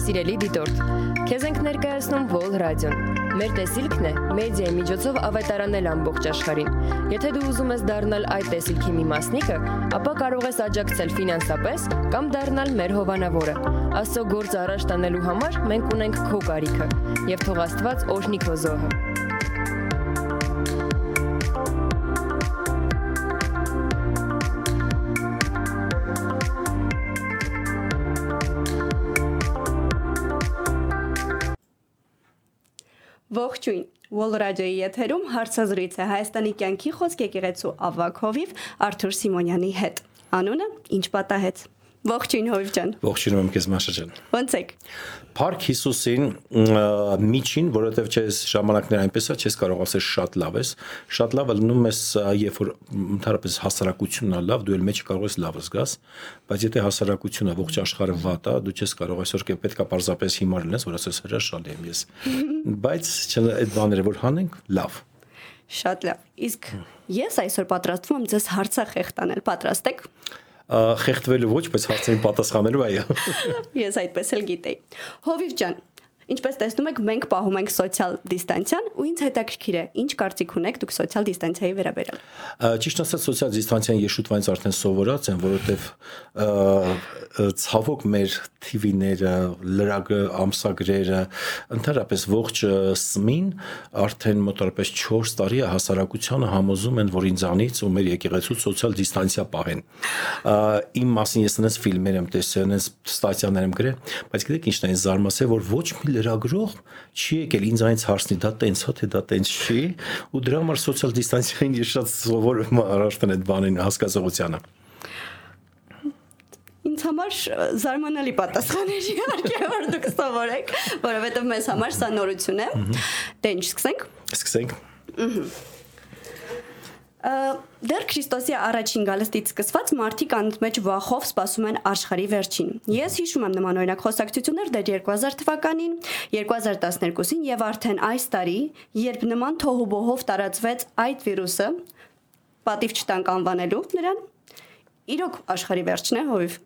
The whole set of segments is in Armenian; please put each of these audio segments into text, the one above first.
Սիրելի դիտորդ, քեզ ենք ներկայացնում Vol Radio-ն։ Մեր տեսիլքն է մեդիայի միջոցով ավետարանել ամբողջ աշխարհին։ Եթե դու ուզում ես դառնալ այդ տեսիլքի մի մասնիկը, ապա կարող ես աջակցել ֆինանսապես կամ դառնալ մեր հովանավորը։ Աստծո գործ առաջ տանելու համար մենք ունենք քո կարիքը, եւ թող Աստված օրհնի քո զոհը։ Ողջույն։ Wall Radio-ի եթերում հարցազրույց է Հայաստանի կյանքի խոսք եկեղեցու ավակ հովիվ Արթուր Սիմոնյանի հետ։ Անունը ինչ պատահեց։ Ողջույն Հովիվ ջան։ Ողջունում եմ քեզ Մաշա ջան։ Ոնց եք։ Փառք Հիսուսին միջին, որովհետև չես ժամանակներ այնպես է, չես կարող ասել շատ լավ ես։ Շատ լավը լինում ես, երբ որ ընդհանրապես հասարակությունն է լավ, դու էլ մեջ կարող ես լավը զգաս, բայց եթե հասարակությունը ողջ աշխարհը վատ է, դու չես կարող այսօր պետքա պարզապես հիմար լինես, որ ասես հրաշալի եմ ես։ Բայց այդ բաները որ հանենք, լավ Շատ լավ։ Իսկ ես այսօր պատրաստվում եմ ձեզ հարցախեղ տանել։ Պատրաստ եք խեղդվելու ոչ, բայց հարցերին պատասխանելու այո։ Ես այդպես էլ գիտեի։ Հովիվ ջան, Ինչպես տեսնում եք, մենք պահում ենք սոցիալ դիստանցիան ու ինձ հետաքրքիր է, ինչ կարծիք ունեք դուք սոցիալ դիստանցիայի վերաբերյալ։ Ճիշտ ասած, սոցիալ դիստանցիան ես շուտվանից արդեն սովորած եմ, որովհետև ցավոք մեր TV-ները, լրագ ամսագրերը, ընդհանրապես ողջ ՍՄԻ-ն արդեն մոտավորապես 4 տարի է հասարակությանը համոզում են, որ ինձանից ու մեր եկեղեցու սոցիալ դիստանցիա պահեն։ Իմ մասին ես այնպես ֆիլմեր եմ տեսել, այնպես ստատյաներ եմ գրել, բայց գիտեք ինչն է, զարմացել, որ ոչ մի լրագրող չի եկել ինձ այնց հարցնի, դա տենց հա թե դա տենց չի, ու դրա համար սոցիալ դիստանցիային ես շատ սովորում առաջտան այդ բանին հասկացողությանը ինձ համար զարմանալի պատասխան էր իհարկե որ դուք սովորեք, որովհետև մեզ համար սա նորություն է։ Դե ինչ սկսենք։ Սկսենք։ Ահա Դեռ Քրիստոսի առաջին գալստից սկսված մարդիկ անընդմեջ վախով սպասում են աշխարհի վերջին։ Ես հիշում եմ նման օրինակ խոսակցություններ դեռ 2000 թվականին, 2012-ին եւ արդեն այս տարի, երբ նման թոհուբոհով տարածվեց այդ վիրուսը, պատիվ չտանք անվանելու նրան, իրոք աշխարհի վերջն է հովիվ։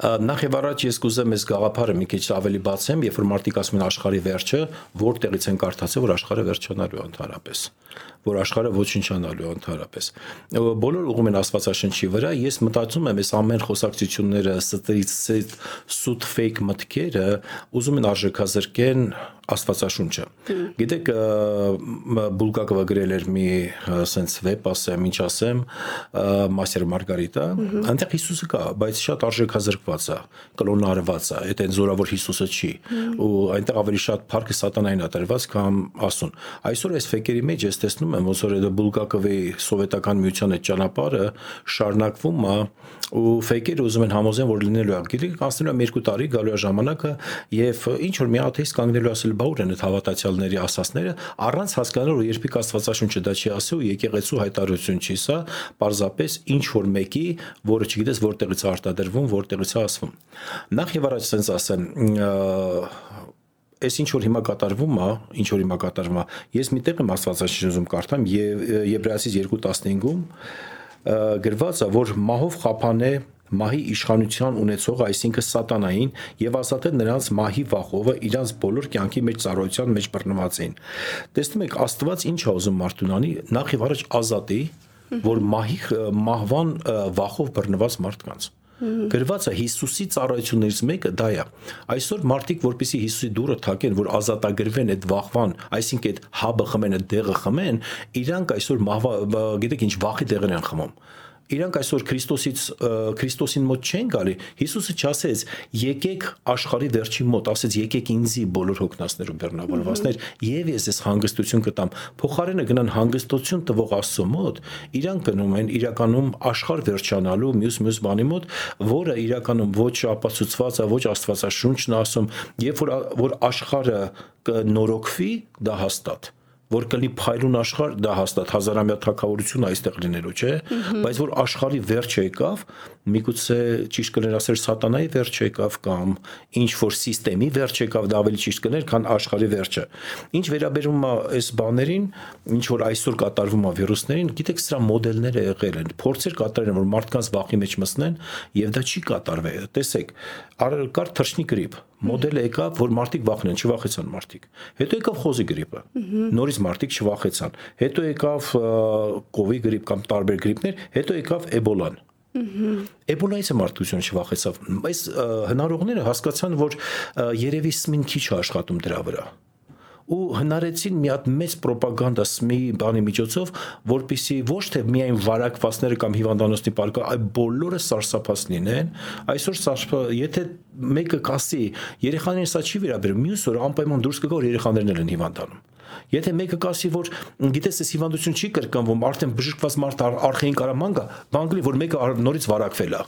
Նախ եւ առաջ ես կուզեմ այս գաղափարը մի քիչ ավելի բացեմ, երբ որ մարդիկ ասում են աշխարհի վերջը, որտեղից են կարդացել, որ աշխարհը վերջանալու ընդհանրապես որ աշխարհը ոչնչանալու ընդհանրապես։ Բոլոր ուղում են Աստվածաշնչի վրա, ես մտածում եմ, այս ամեն խոսակցությունները, ստրից սուտ ֆեյք մտքերը ուզում են արժեքազրկեն Աստվածաշունչը։ Գիտեք, Բուլգակովը գրել էր մի սենց վեպ, ասեմ, ինչ ասեմ, Մասեր Մարգարիտա, այնտեղ Հիսուսը կա, բայց շատ արժեքազրկված է, կլոնարված է, այդ այն զորավոր Հիսուսը չի։ Ու այնտեղ ավելի շատ փառքը սատանային է տրված, կամ ասուն։ Այսօր այս ֆեյքերի մեջ ես տեսնում եմ, ոնց որ այդ Բուլգակովի սովետական միության այդ ճանապարհը շարունակվում է ու ֆեյքերը ուզում են համոզեն, որ լինելու է։ Գիտեք, անցնելու է 2 տարի, գալու է ժամանակը եւ ինչ որ մի աթեիստ կանգնելու ասել բա ուր են այդ հավատացյալների ասասները առանց հասկանալու որ երբեք Աստվածաշունչը դա չի ասել ու եկեղեցու հայտարարություն չի սա պարզապես ինչ որ մեկի որը չգիտես որտեղից է արտադրվում որտեղից է ասվում նախ եւ առաջ sense ասեմ այս ինչ որ հիմա կատարվում է, ինչ որ հիմա կատարվում է, ես մի տեղ եմ Աստվածաշնչում կարդամ եւ Եբրայեցից 2:15-ում գրված է, որ մահով խափանե մահի իշխանության ունեցող, այսինքն սատանային եւ ազատել նրանց մահի վախովը իրանց բոլոր կյանքի մեջ ծառայության մեջ բռնված էին։ Տեսնում եք Աստված ինչ է ուզում մարդուն անի, նախ եւ առաջ ազատի, որ մահի մահվան վախով բռնված մարդկանց գրված է Հիսուսի ծառայություններից մեկը դա է։ Այսօր մարդիկ որպեսի Հիսուսի դուրը թակեն, որ ազատագրվեն այդ վախվան, այսինքն այդ հաբը խմեն, այդ դեղը խմեն, իրանք այսօր գիտեք ինչ վախի դեղեր են խմում իրանք այսօր Քրիստոսից Քրիստոսին մոտ չեն գալի։ Հիսուսը չասեց. եկեք աշխարհի վերջին մոտ, ասեց եկեք ինձի բոլոր հոգնածներ ու բեռնավորվածներ, եւ ես ես հանգստություն կտամ։ Փոխարենը գնան հանգստություն տվող Աստծո մոտ, իրանք գնում են իրականում աշխարհ վերջանալու մյուս մյուս բանի մոտ, որը իրականում ոչ ապացուցված է, ոչ Աստվածաշունչն ասում, երբ որ որ աշխարհը կնորոգվի, դա հաստատ որ կլինի փայլուն աշխարհ, դա հաստատ հազարամյա թակավորություն այստեղ լինելու, չէ, բայց որ աշխարհի վերջը եկավ, միգուցե ճիշտ կներ ասել սատանայի վերջը եկավ կամ ինչ որ համակարգի վերջը եկավ, դա ավելի ճիշտ կներ, քան աշխարհի վերջը։ Ինչ վերաբերում է այս բաներին, ինչ որ այսօր կատարվում է վիրուսներին, գիտեք, սրա մոդելները եղել են, փորձեր կատարել են, որ մարդկանց վախի մեջ մտնեն, եւ դա չի կատարվել։ Տեսեք, կար թռչնի գրիպ, մոդելը եկավ, որ մարդիկ վախնեն, չվախեցան մարդիկ։ Հետո եկավ խոզի գրիպը։ Նորից մարդիկ չվախեցան։ Հետո եկավ կովի գրիպ կամ տարբեր գրիպներ, հետո եկավ էբոլան։ Էբոլայից է մարդկությունը չվախեցավ։ Այս հնարողները հասկացան, որ երևի սմին քիչ է աշխատում դրա վրա ու հնարեցին մի հատ մեծ ռոպագանդա սմի բանի միջոցով, որpիսի ոչ թե միայն վարակվածները կամ հիվանդանոցի պարկա, այլ բոլորը սարսափած լինեն։ Այսօր սարսափ, եթե մեկը կասի, երեխաներին սա չի վերաբերում, մյուս օրը անպայման դուրս կգա, որ երեխաներն են հիվանդանում։ Եթե մեկը կասի, որ գիտես, այս հիվանդություն չի կրկնվում, արդեն բժշկված մարդ արխային կարաման գա, բանկլի որ մեկը նորից վարակվել է։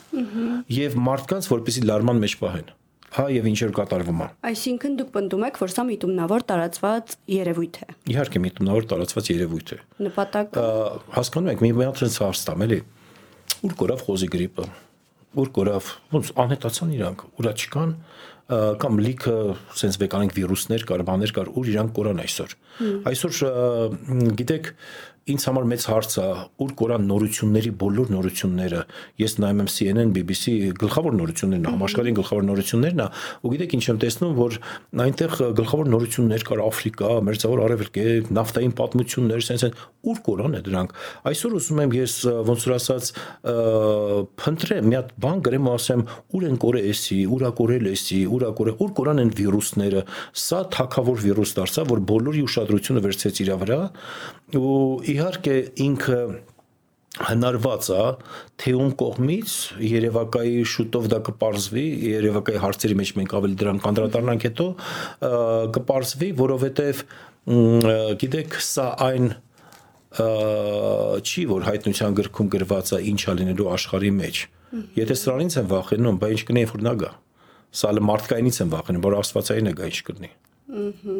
Եվ մարդկանց որպեսի լարման մեջ պահեն հա եւ ինչեր կատարվում է։ Այսինքն դուք պնդում եք, որ սա միտումնավոր տարածված երևույթ է։ Իհարկե միտումնավոր տարածված երևույթ է։ Նպատակը հասկանում եք, մի մի հատ հարցամ էլի։ Ուր կորավ խոզի գրիպը։ Ուր կորավ, ոնց անհետացան իրանք, ուրա չկան կամ լիքը sense վեկանիկ վիրուսներ կար, բաներ կար, ուր իրանք կորան այսօր։ Այսօր գիտեք, ինձ համար մեծ հարց է ուր կորան նորությունների բոլոր նորությունները ես նայում եմ CNN BBC գլխավոր նորություններն համաշխարհային գլխավոր նորություններն է ու գիտեք ինչ եմ տեսնում որ այնտեղ գլխավոր նորություններ կար Աֆրիկա մերձավոր արևելք նավթային պատմություններ sense ուր կորան է դրանք այսօր ուզում եմ ես ոնց որ ասած փնտրեմ մի հատ բան գրեմ ու ասեմ ուր են կորե էսի ուրա կորել էսի ուրա կորե ուր կորան են վիրուսները սա թակավոր վիրուս դարձավ որ բոլորի ուշադրությունը վերցեց իր վրա ու իհարկե ինքը հնարված է թե ում կողմից Երևակայի շուտով դա կպարզվի Երևակայի հարցերի մեջ մենք ավելի դրան կանդրադառնանք հետո կպարզվի որովհետև գիտեք սա այն չի որ հայտնության գրքում գրված է ինչա լինելու աշխարհի մեջ եթե սրանից են վախենում բա ինչ կնի որ նա գա սա մարդկայինից են վախենում որ աստվածային է գա ինչ կդնի ըհը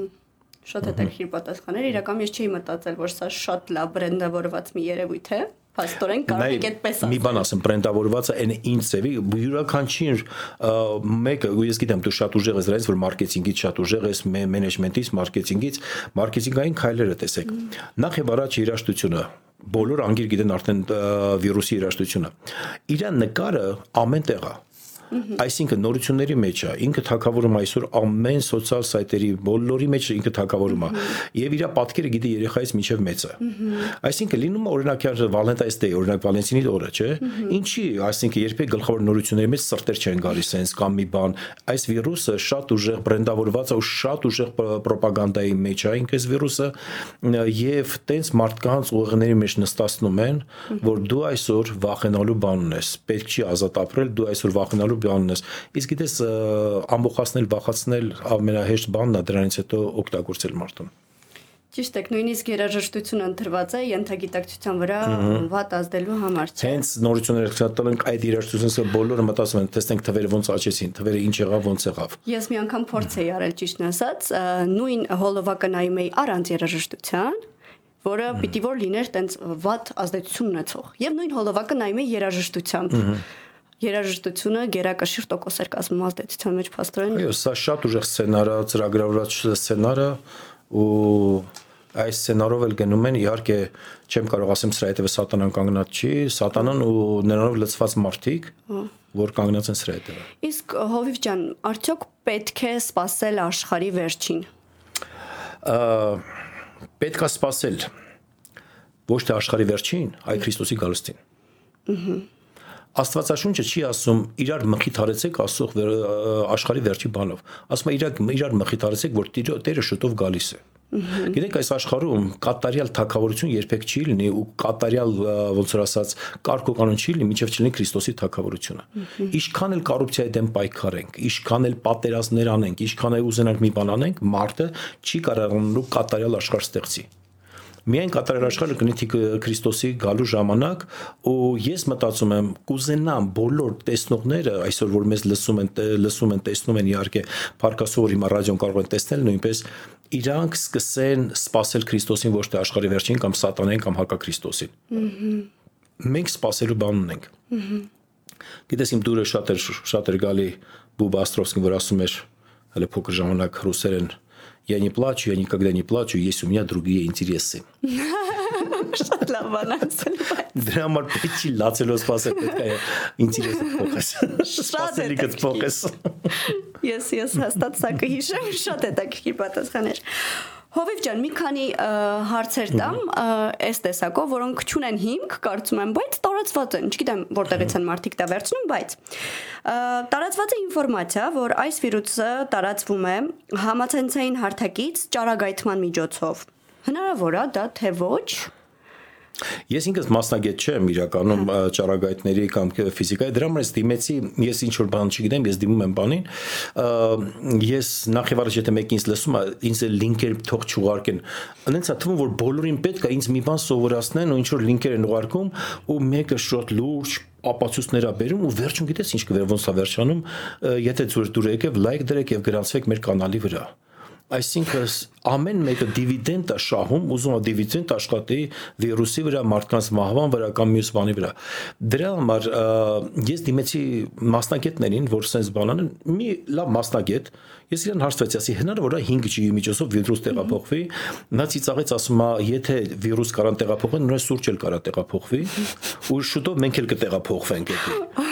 Շատ հետաքրքիր պատասխաններ։ Իրական ես չէի մտածել, որ սա շատ լավ բրենդավորված մի երևույթ է։ Փաստորեն կարող եք այդպես ասել։ Մի բան ասեմ, բրենդավորվածը այն ինչ ծևի յուրաքանչյուր մեկը, ես գիտեմ, դու շատ ուժեղ ես դրանից, որ մարքեթինգից շատ ուժեղ ես, մենեջմենտից, մարքեթինգից, մարքեթինգային քայլերը տեսեք։ Նախ եւ առաջ երաշտությունը բոլոր անգիր գիտեն արդեն վիրուսի երաշտությունը։ Իրա նկարը ամեն տեղ է Այսինքն նորությունների մեջ է, ինքը թակավորում այսօր ամեն սոցիալ սայթերի բոլորի մեջ ինքը թակավորում է եւ իր պատկերը գիտի երեխայից միջև մեծը։ Այսինքն լինում է օրինակ Valentine's Day, օրինակ Վալենտինի օրը, չէ՞։ Ինչի, այսինքն երբեք գլխավոր նորությունների մեջ սրտեր չեն գալիս sense կամ մի բան։ Այս վիրուսը շատ ուժեղ բրենդավորված է ու շատ ուժեղ ռոպագանդայի մեջ է ինքս վիրուսը եւ տենց մարդկանց ուղեղների մեջ նստացնում են, որ դու այսօր վախենալու բան ունես։ Պետք չի ազատ ապրել, դու այսօր վախենալու բան ունես։ Իսկ գիտես ամբողջացնել, վախացնել ամենահեշտ բանն է դրանից հետո օգտագործել մարդուն։ Ճիշտ է, նույնիսկ երաժշտությունը ընտրված է ենթագիտակցության վրա վատ ազդելու համար, Հենց նորությունները ցածել ենք այդ երաժշտությունը բոլորը մտածում են, տեսնենք թվերը ոնց աճեցին, թվերը ինչ եղավ, ոնց եղավ։ Ես մի անգամ փորձ էի արել ճիշտն ասած, նույն հոլովակը նայում էի առանց երաժշտության, որը պիտի որ լիներ տենց վատ ազդեցություն ունեցող։ Եվ նույն հոլովակը նայում էի երաժշտությամբ երաժշտությունը գերակշիռ տոկոս էր կազմում ազդեցության մեջ փաստորեն։ Այո, սա շատ ուժեղ սցենար է, ծրագրավորված սցենար է ու այս սցենարով էլ գնում են իհարկե չեմ կարող ասեմ սրա հետևը սատանան կանգնած չի սատանան ու նրանով լծված մարդիկ հա։ որ կանգնած են սրա հետևը իսկ հովիվ ջան արդյոք պետք է սпасել աշխարի վերջին պետք է սпасել ոչ թե աշխարի վերջին այլ Քրիստոսի գալստին ըհը Աստվածաշունչը չի ասում իրար մխիթարեցեք ասող աշխարի վերջի բանով։ Ասում է իրար իրար մխիթարեցեք, որ Տերը շուտով գալիս է։ Գիտեք, այս աշխարհում կատարյալ թակավորություն երբեք չի լինի ու կատարյալ ոնց որ ասած կարգ ու կանոն չի լինի, միջև չլինի Քրիստոսի թակավորությունը։ Ինչքան էլ կոռուպցիայի դեմ պայքարենք, ինչքան էլ պատերազմներ անենք, ինչքան էլ ուզենանք մի բան անենք, մարդը չի կարողանալու կատարյալ աշխարհ ստեղծի միայն կատարել աշխարհը գնիթի Քրիստոսի գալու ժամանակ ու ես մտածում եմ կուզենամ բոլոր տեսնողները այսօր որ մեզ լսում են լսում են տեսնում են իհարկե Փարքասով հիմա ռադիոն կարող են տեսնել նույնպես իրանք սկսեն սпасել Քրիստոսին ոչ թե աշխարհի վերջին կամ սատանային կամ հակակրիստոսին։ Մենք սпасելու բան ունենք։ Գիտես իմ դուրը շատ էր շատ էր գալի Բուբ Աստրովսկին, որ ասում էր հələ փոքր ժամանակ ռուսերեն я не плачу, я никогда не плачу, есть у меня другие интересы։ Շատ լավ բանացել բայց։ Դրա համար պետք է լացելու սпасել պետք է ինտերեսը փոխես։ Շատ է դուք փոխես։ Ես ես հաստատ սա կհիշեմ, շատ է դուք պատասխաներ։ Հովիվ ջան, մի քանի հարցեր տամ այս տեսակով, որոնք ճունեն հիմք, կարծում եմ, բայց տարածված են։ Չգիտեմ, որտեղից են մարդիկ դա վերցնում, բայց տարածված է ինֆորմացիա, որ այս վիրուսը տարածվում է համացանցային հարթակից ճարագայթման միջոցով։ Հնարավոր է դա թե ոչ։ Ես ինքս մասնագետ չեմ իրականում ճարագայթների կամ ֆիզիկայի, դրա համար ես դիմեցի, ես ինչ որ բան չգիտեմ, ես դիմում եմ բանին։ Ես նախ եւ առաջ եթե մեկին ինձ լսում է, ինձ լինքեր թող չուղարկեն։ Անենց է թվում, որ բոլորին պետք է ինձ մի բան սովորացնեն ու ինչ որ լինքեր են ուղարկում ու մեկը շոտ լուրջ ապացույցներ ա բերում ու վերջում գիտես ինչ կվեր ոնց է վերջանում, եթե ձուր դուր եկեք, լայք դրեք եւ գրանցվեք մեր կանալի վրա այսինքն ամեն մեկը դիվիդենդ է շահում, ուզում է դիվիդենդ աշխատի վիրուսի վրա, մարդկանց մահվան վրա կամ մյուս բանի վրա։ Դրա համար ես դիմեցի մասնակիցներին, որ sense բանան, մի լավ մասնակից, ես իրեն հարցրեցի, ասի հնարավոր է 5G-ի միջոցով վիրուս տեղափոխվի։ Նա ցիծաղեց ասում է, եթե վիրուս կարան տեղափոխեն, նույն սուրճ էլ կարա տեղափոխվի, ու շուտով մենք էլ կտեղափոխվենք այդի։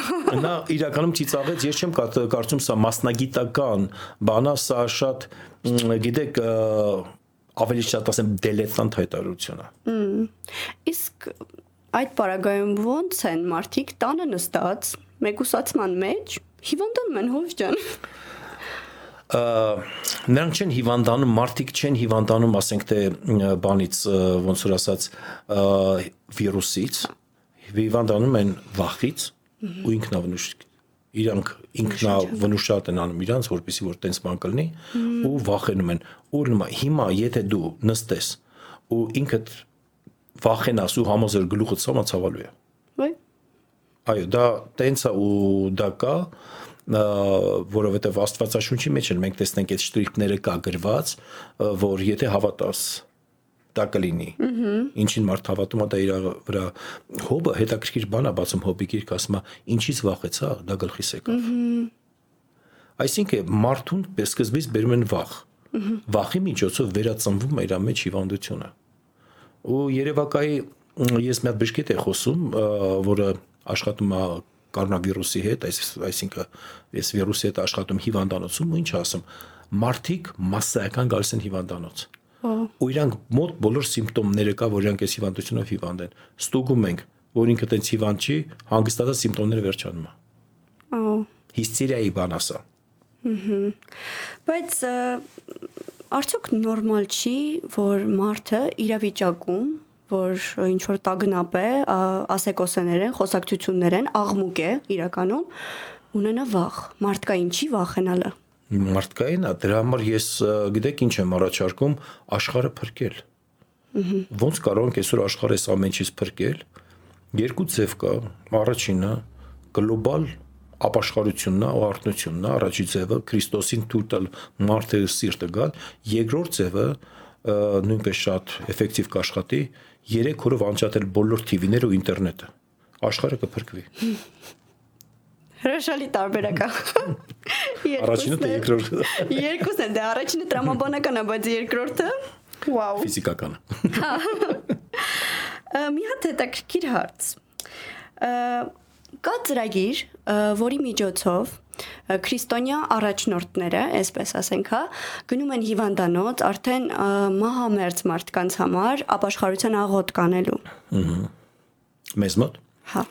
Նա իրականում ցիծաղեց, ես չեմ կարծում սա մասնագիտական բանա, սա շատ գիտեք ավելի շատ ասեմ դելետանտ հայտարարությունը։ Իսկ այդ պարագայում ո՞նց են մարդիկ տանը նստած մեկուսացման մեջ հիվանդանում են հովիվ ջան։ Նրանք չեն հիվանդանում, մարդիկ չեն հիվանդանում, ասենք թե բանից ոնց որ ասած վիրուսից, հա։ հիվանդանում են վախից ու ինքնավնուշ։ Իրանք ինքնավնուշատ են անում իրանց, որպեսզի որ տենց բան կլինի ու վախենում են։ Ու նոմա հիմա եթե դու նստես ու ինքդ վախենաս ու համոզեր գլուխը ցամա ցավալու է։ Ոյ։ Այո, դա տենց է ու դա կա որովհետև Աստվածաշունչի մեջ էլ մենք տեսնենք այդ շտրիքները կա գրված, որ եթե հավատաս դա կլինի։ Ինչին մարդ հավատում է դա իր վրա հոբը հետաքրքիր բան է բացում հոբի գիրք ասում է ինչից վախեցա դա գլխիս եկավ։ Այսինքն մարդուն սկզբից բերում են վախ։ Վախի միջոցով վերածնվում է իր մեջ հիվանդությունը։ Ու Երևակայի ես մի հատ բժշկետ եմ խոսում, որը աշխատում է կորոնավիրուսի հետ, այս այսինքն ես վիրուսի հետ աշխատում հիվանդանոցում, ու ինչ ասում, մարդիկ massայական գալիս են հիվանդանոց ու իրանք մոտ բոլոր սիմպտոմները կա, որ իրանք այս հիվանդությունով հիվանդ են։ Ստուգում ենք, որ ինքը տենց հիվանդ չի, հանգստացած սիմպտոմները վերջանում է։ Ահա։ Հիստերիայի բան ասա։ Ահա։ Բայց արդյոք նորմալ չի, որ մարդը իրավիճակում որ ինչ որ տագնապ է, ասեկոսեներ են, խոսակցություններ են, աղմուկ է իրականում ունենա վախ։ Մարդկա ինչի վախենալը մարդկային է, դրա համար ես գիտեք ինչ եմ առաջարկում աշխարհը փրկել։ Ոնց կարող ենք այսօր աշխարհը այս ամենից փրկել։ Երկու ձև կա։ Առաջինը գլոբալ ապաշխարությունն է, արտնությունն է, առաջի ձևը Քրիստոսին թույլ մարդը սիրտը գալ, երկրորդ ձևը նույնպես շատ էֆեկտիվ կաշխատի, 3 օրով անջատել բոլոր TV-ները ու ինտերնետը։ Աշխարհը կփրկվի։ Հրաշալի տարբերակ է։ Առաջինը թե երկրորդը։ Երկուսն են, դե առաջինը տրամաբանական է, բայց երկրորդը վաու։ Ֆիզիկական։ Մի հատ հետաքրքիր հարց։ Կա ծրագիր, որի միջոցով քրիստոնյա առաջնորդները, այսպես ասենք, հա, գնում են հիվանդանոց արդեն մահամերձ մարդկանց համար ապաշխարության աղոտ կանելու։ Ահա։ Մեզ մոտ։ Հա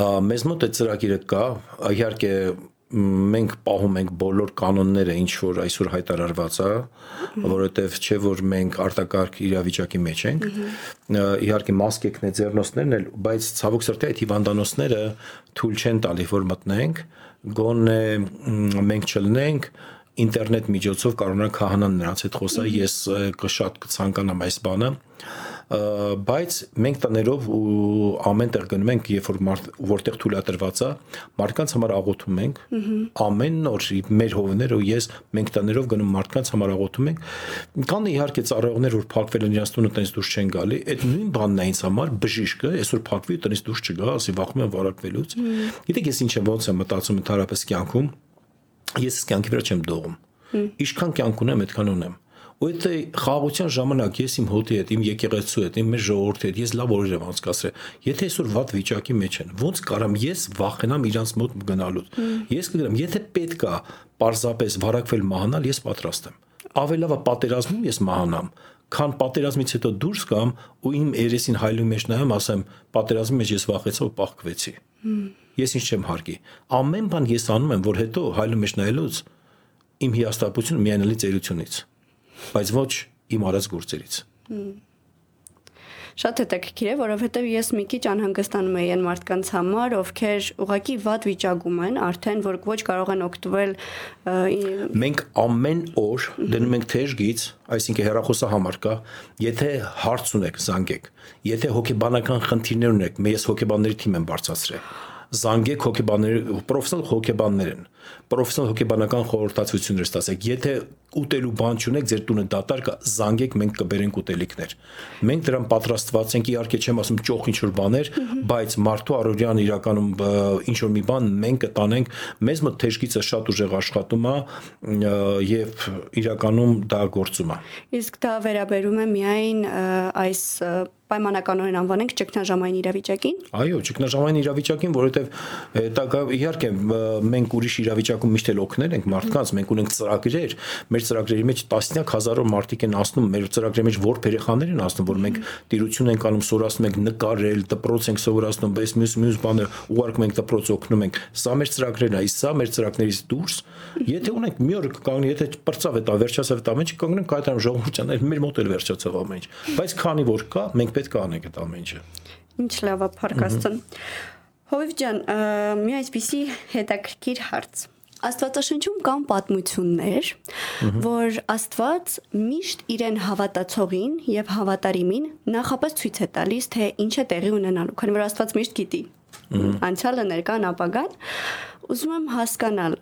մեզ մոտ այդ ծրագիրը կա, իհարկե մենք պահում ենք բոլոր կանոնները, ինչ որ այսօր հայտարարված է, որովհետև չէ որ մենք արտակարգ իրավիճակի մեջ ենք։ Իհարկե մասկեկն է ձեռնոցներն էլ, բայց ցավոք սրտի այդ հիվանդանոցները թույլ չեն տալի որ մտնենք, գոնե մենք չլնենք ինտերնետ միջոցով կարողանանք քահանան նրանց հետ խոսալ, ես շատ կցանկանամ այս բանը բայց մենք տներով ու ամենտեղ գնում ենք, երբ որ մարդ, որտեղ թույլատրված է, մարդկանց համար աղոթում ենք, ամեն նոր մեր հովները ու ես մենք տներով գնում մարդկանց համար աղոթում ենք։ Կան իհարկե ծառայողներ, որ փակվել են իրաց տունը տնից դուրս չեն գալի, այդ նույն բանն է ինձ համար բժիշկը, այսօր փակվի ու տնից դուրս չգա, ասի վախում եմ վարակվելուց։ Գիտեք, ես ինչ եմ ոնց եմ մտածում ընդհանրապես կյանքում, ես կյանքի վրա չեմ դողում։ Ինչքան կյանք ունեմ, այդքան ունեմ ու այդ խաղաղության ժամանակ ես իմ հոտի հետ, իմ եկեղեցու հետ, իմ մեր ժողովրդի հետ ես լավ օրեր եմ անցկացրել։ Եթե այսօր վատ վիճակի մեջ են, ո՞նց կարամ ես վախենամ իրանց մոտ գնալուց։ Ես կգրեմ, եթե պետք է պարզապես վարակվել մահանալ, ես պատրաստ եմ։ է պատերազմում ես մահանամ, քան պատերազմից հետո դուրս գամ ու իմ երեսին հայլու մեջ նայեմ, ասեմ, պատերազմի մեջ ես վախեցա ու պահկվեցի։ Ես ինչ չեմ հարգի։ Ամեն բան ես անում եմ, որ հետո հայլու մեջ նայելուց իմ հիաստապությունը միանալի ծերությունից բայց ոչ իմ արած գործերից։ Շատ հետաքրքիր է, որովհետև ես մի քիչ անհանգստանում եի այն մարդկանց համար, ովքեր ուղակի վատ վիճակում են, արդեն որ ոչ կարող են օգտվել Մենք ամեն օր դնում ենք թեժգից, այսինքն հերախոսը համար կա, եթե հարց ունեք, զանգեք։ Եթե հոգեբանական խնդիրներ ունեք, ես հոգեբանների թիմ եմ բարձրացրել զանգեք հոգեբաններ, պրոֆեսիոնալ հոգեբաններ են պրոֆեսիոնալ հոգեբանական խորհրդացություններ ստացեք։ Եթե ուտելու բան չունեք, ձեր տունը դատարկ զանգեք, մենք կբերենք ուտելիքներ։ Մենք դրան պատրաստված ենք, իհարկե չեմ ասում ճոխ ինչ որ բաներ, բայց մարդու առօրյան իրականում ինչ որ մի բան մենք կտանենք, մեզ մոտ թեժգիծը շատ ուժեղ աշխատում է եւ իրականում դա գործում է։ Իսկ դա վերաբերում է միայն այս պայմանականորեն անվանենք ճգնաժամային իրավիճակին։ Այո, ճգնաժամային իրավիճակին, որովհետև դա իհարկե մենք ուրիշ իրավիճակում միշտ էլ օգնել ենք մարդկանց, մենք ունենք ծրագրեր, մեր ծրագրերի մեջ տասնյակ հազարով մարդիկ են ասնում, մեր ծրագրերի մեջ որ երեխաներ են ասնում, որ մենք տիրություն ենք անում, սորացնում ենք նկարել, դպրոց ենք սովորացնում, բայց մյուս մյուս բաներ ուղարկում ենք դպրոց օգնում ենք։ Սա մեր ծրագրերն է, իսկ սա մեր ծրագրերից դուրս, եթե ունենք մի օր կկանգնի, եթե բրծավ այդ վերջացավ այդ ամենը, կանգնենք կայտարම් ժողովուրդյան, մեր մոտ էլ վերջացավ ամենը։ Բայց քանի որ կա, մենք պետք է անենք այդ ամենը։ Ինչ լավ է, Փարքաստան։ Հովիվ ջան, մի այսպիսի հետաքրքիր հարց։ Աստվածաշնչում կան պատմություններ, որ Աստված միշտ իրեն հավատացողին եւ հավատարիմին նախապես ցույց է տալիս, թե ինչ է տեղի ունենալու, քանի որ Աստված միշտ գիտի անցյալը, ներկան, ապագան։ Ուզում եմ հասկանալ,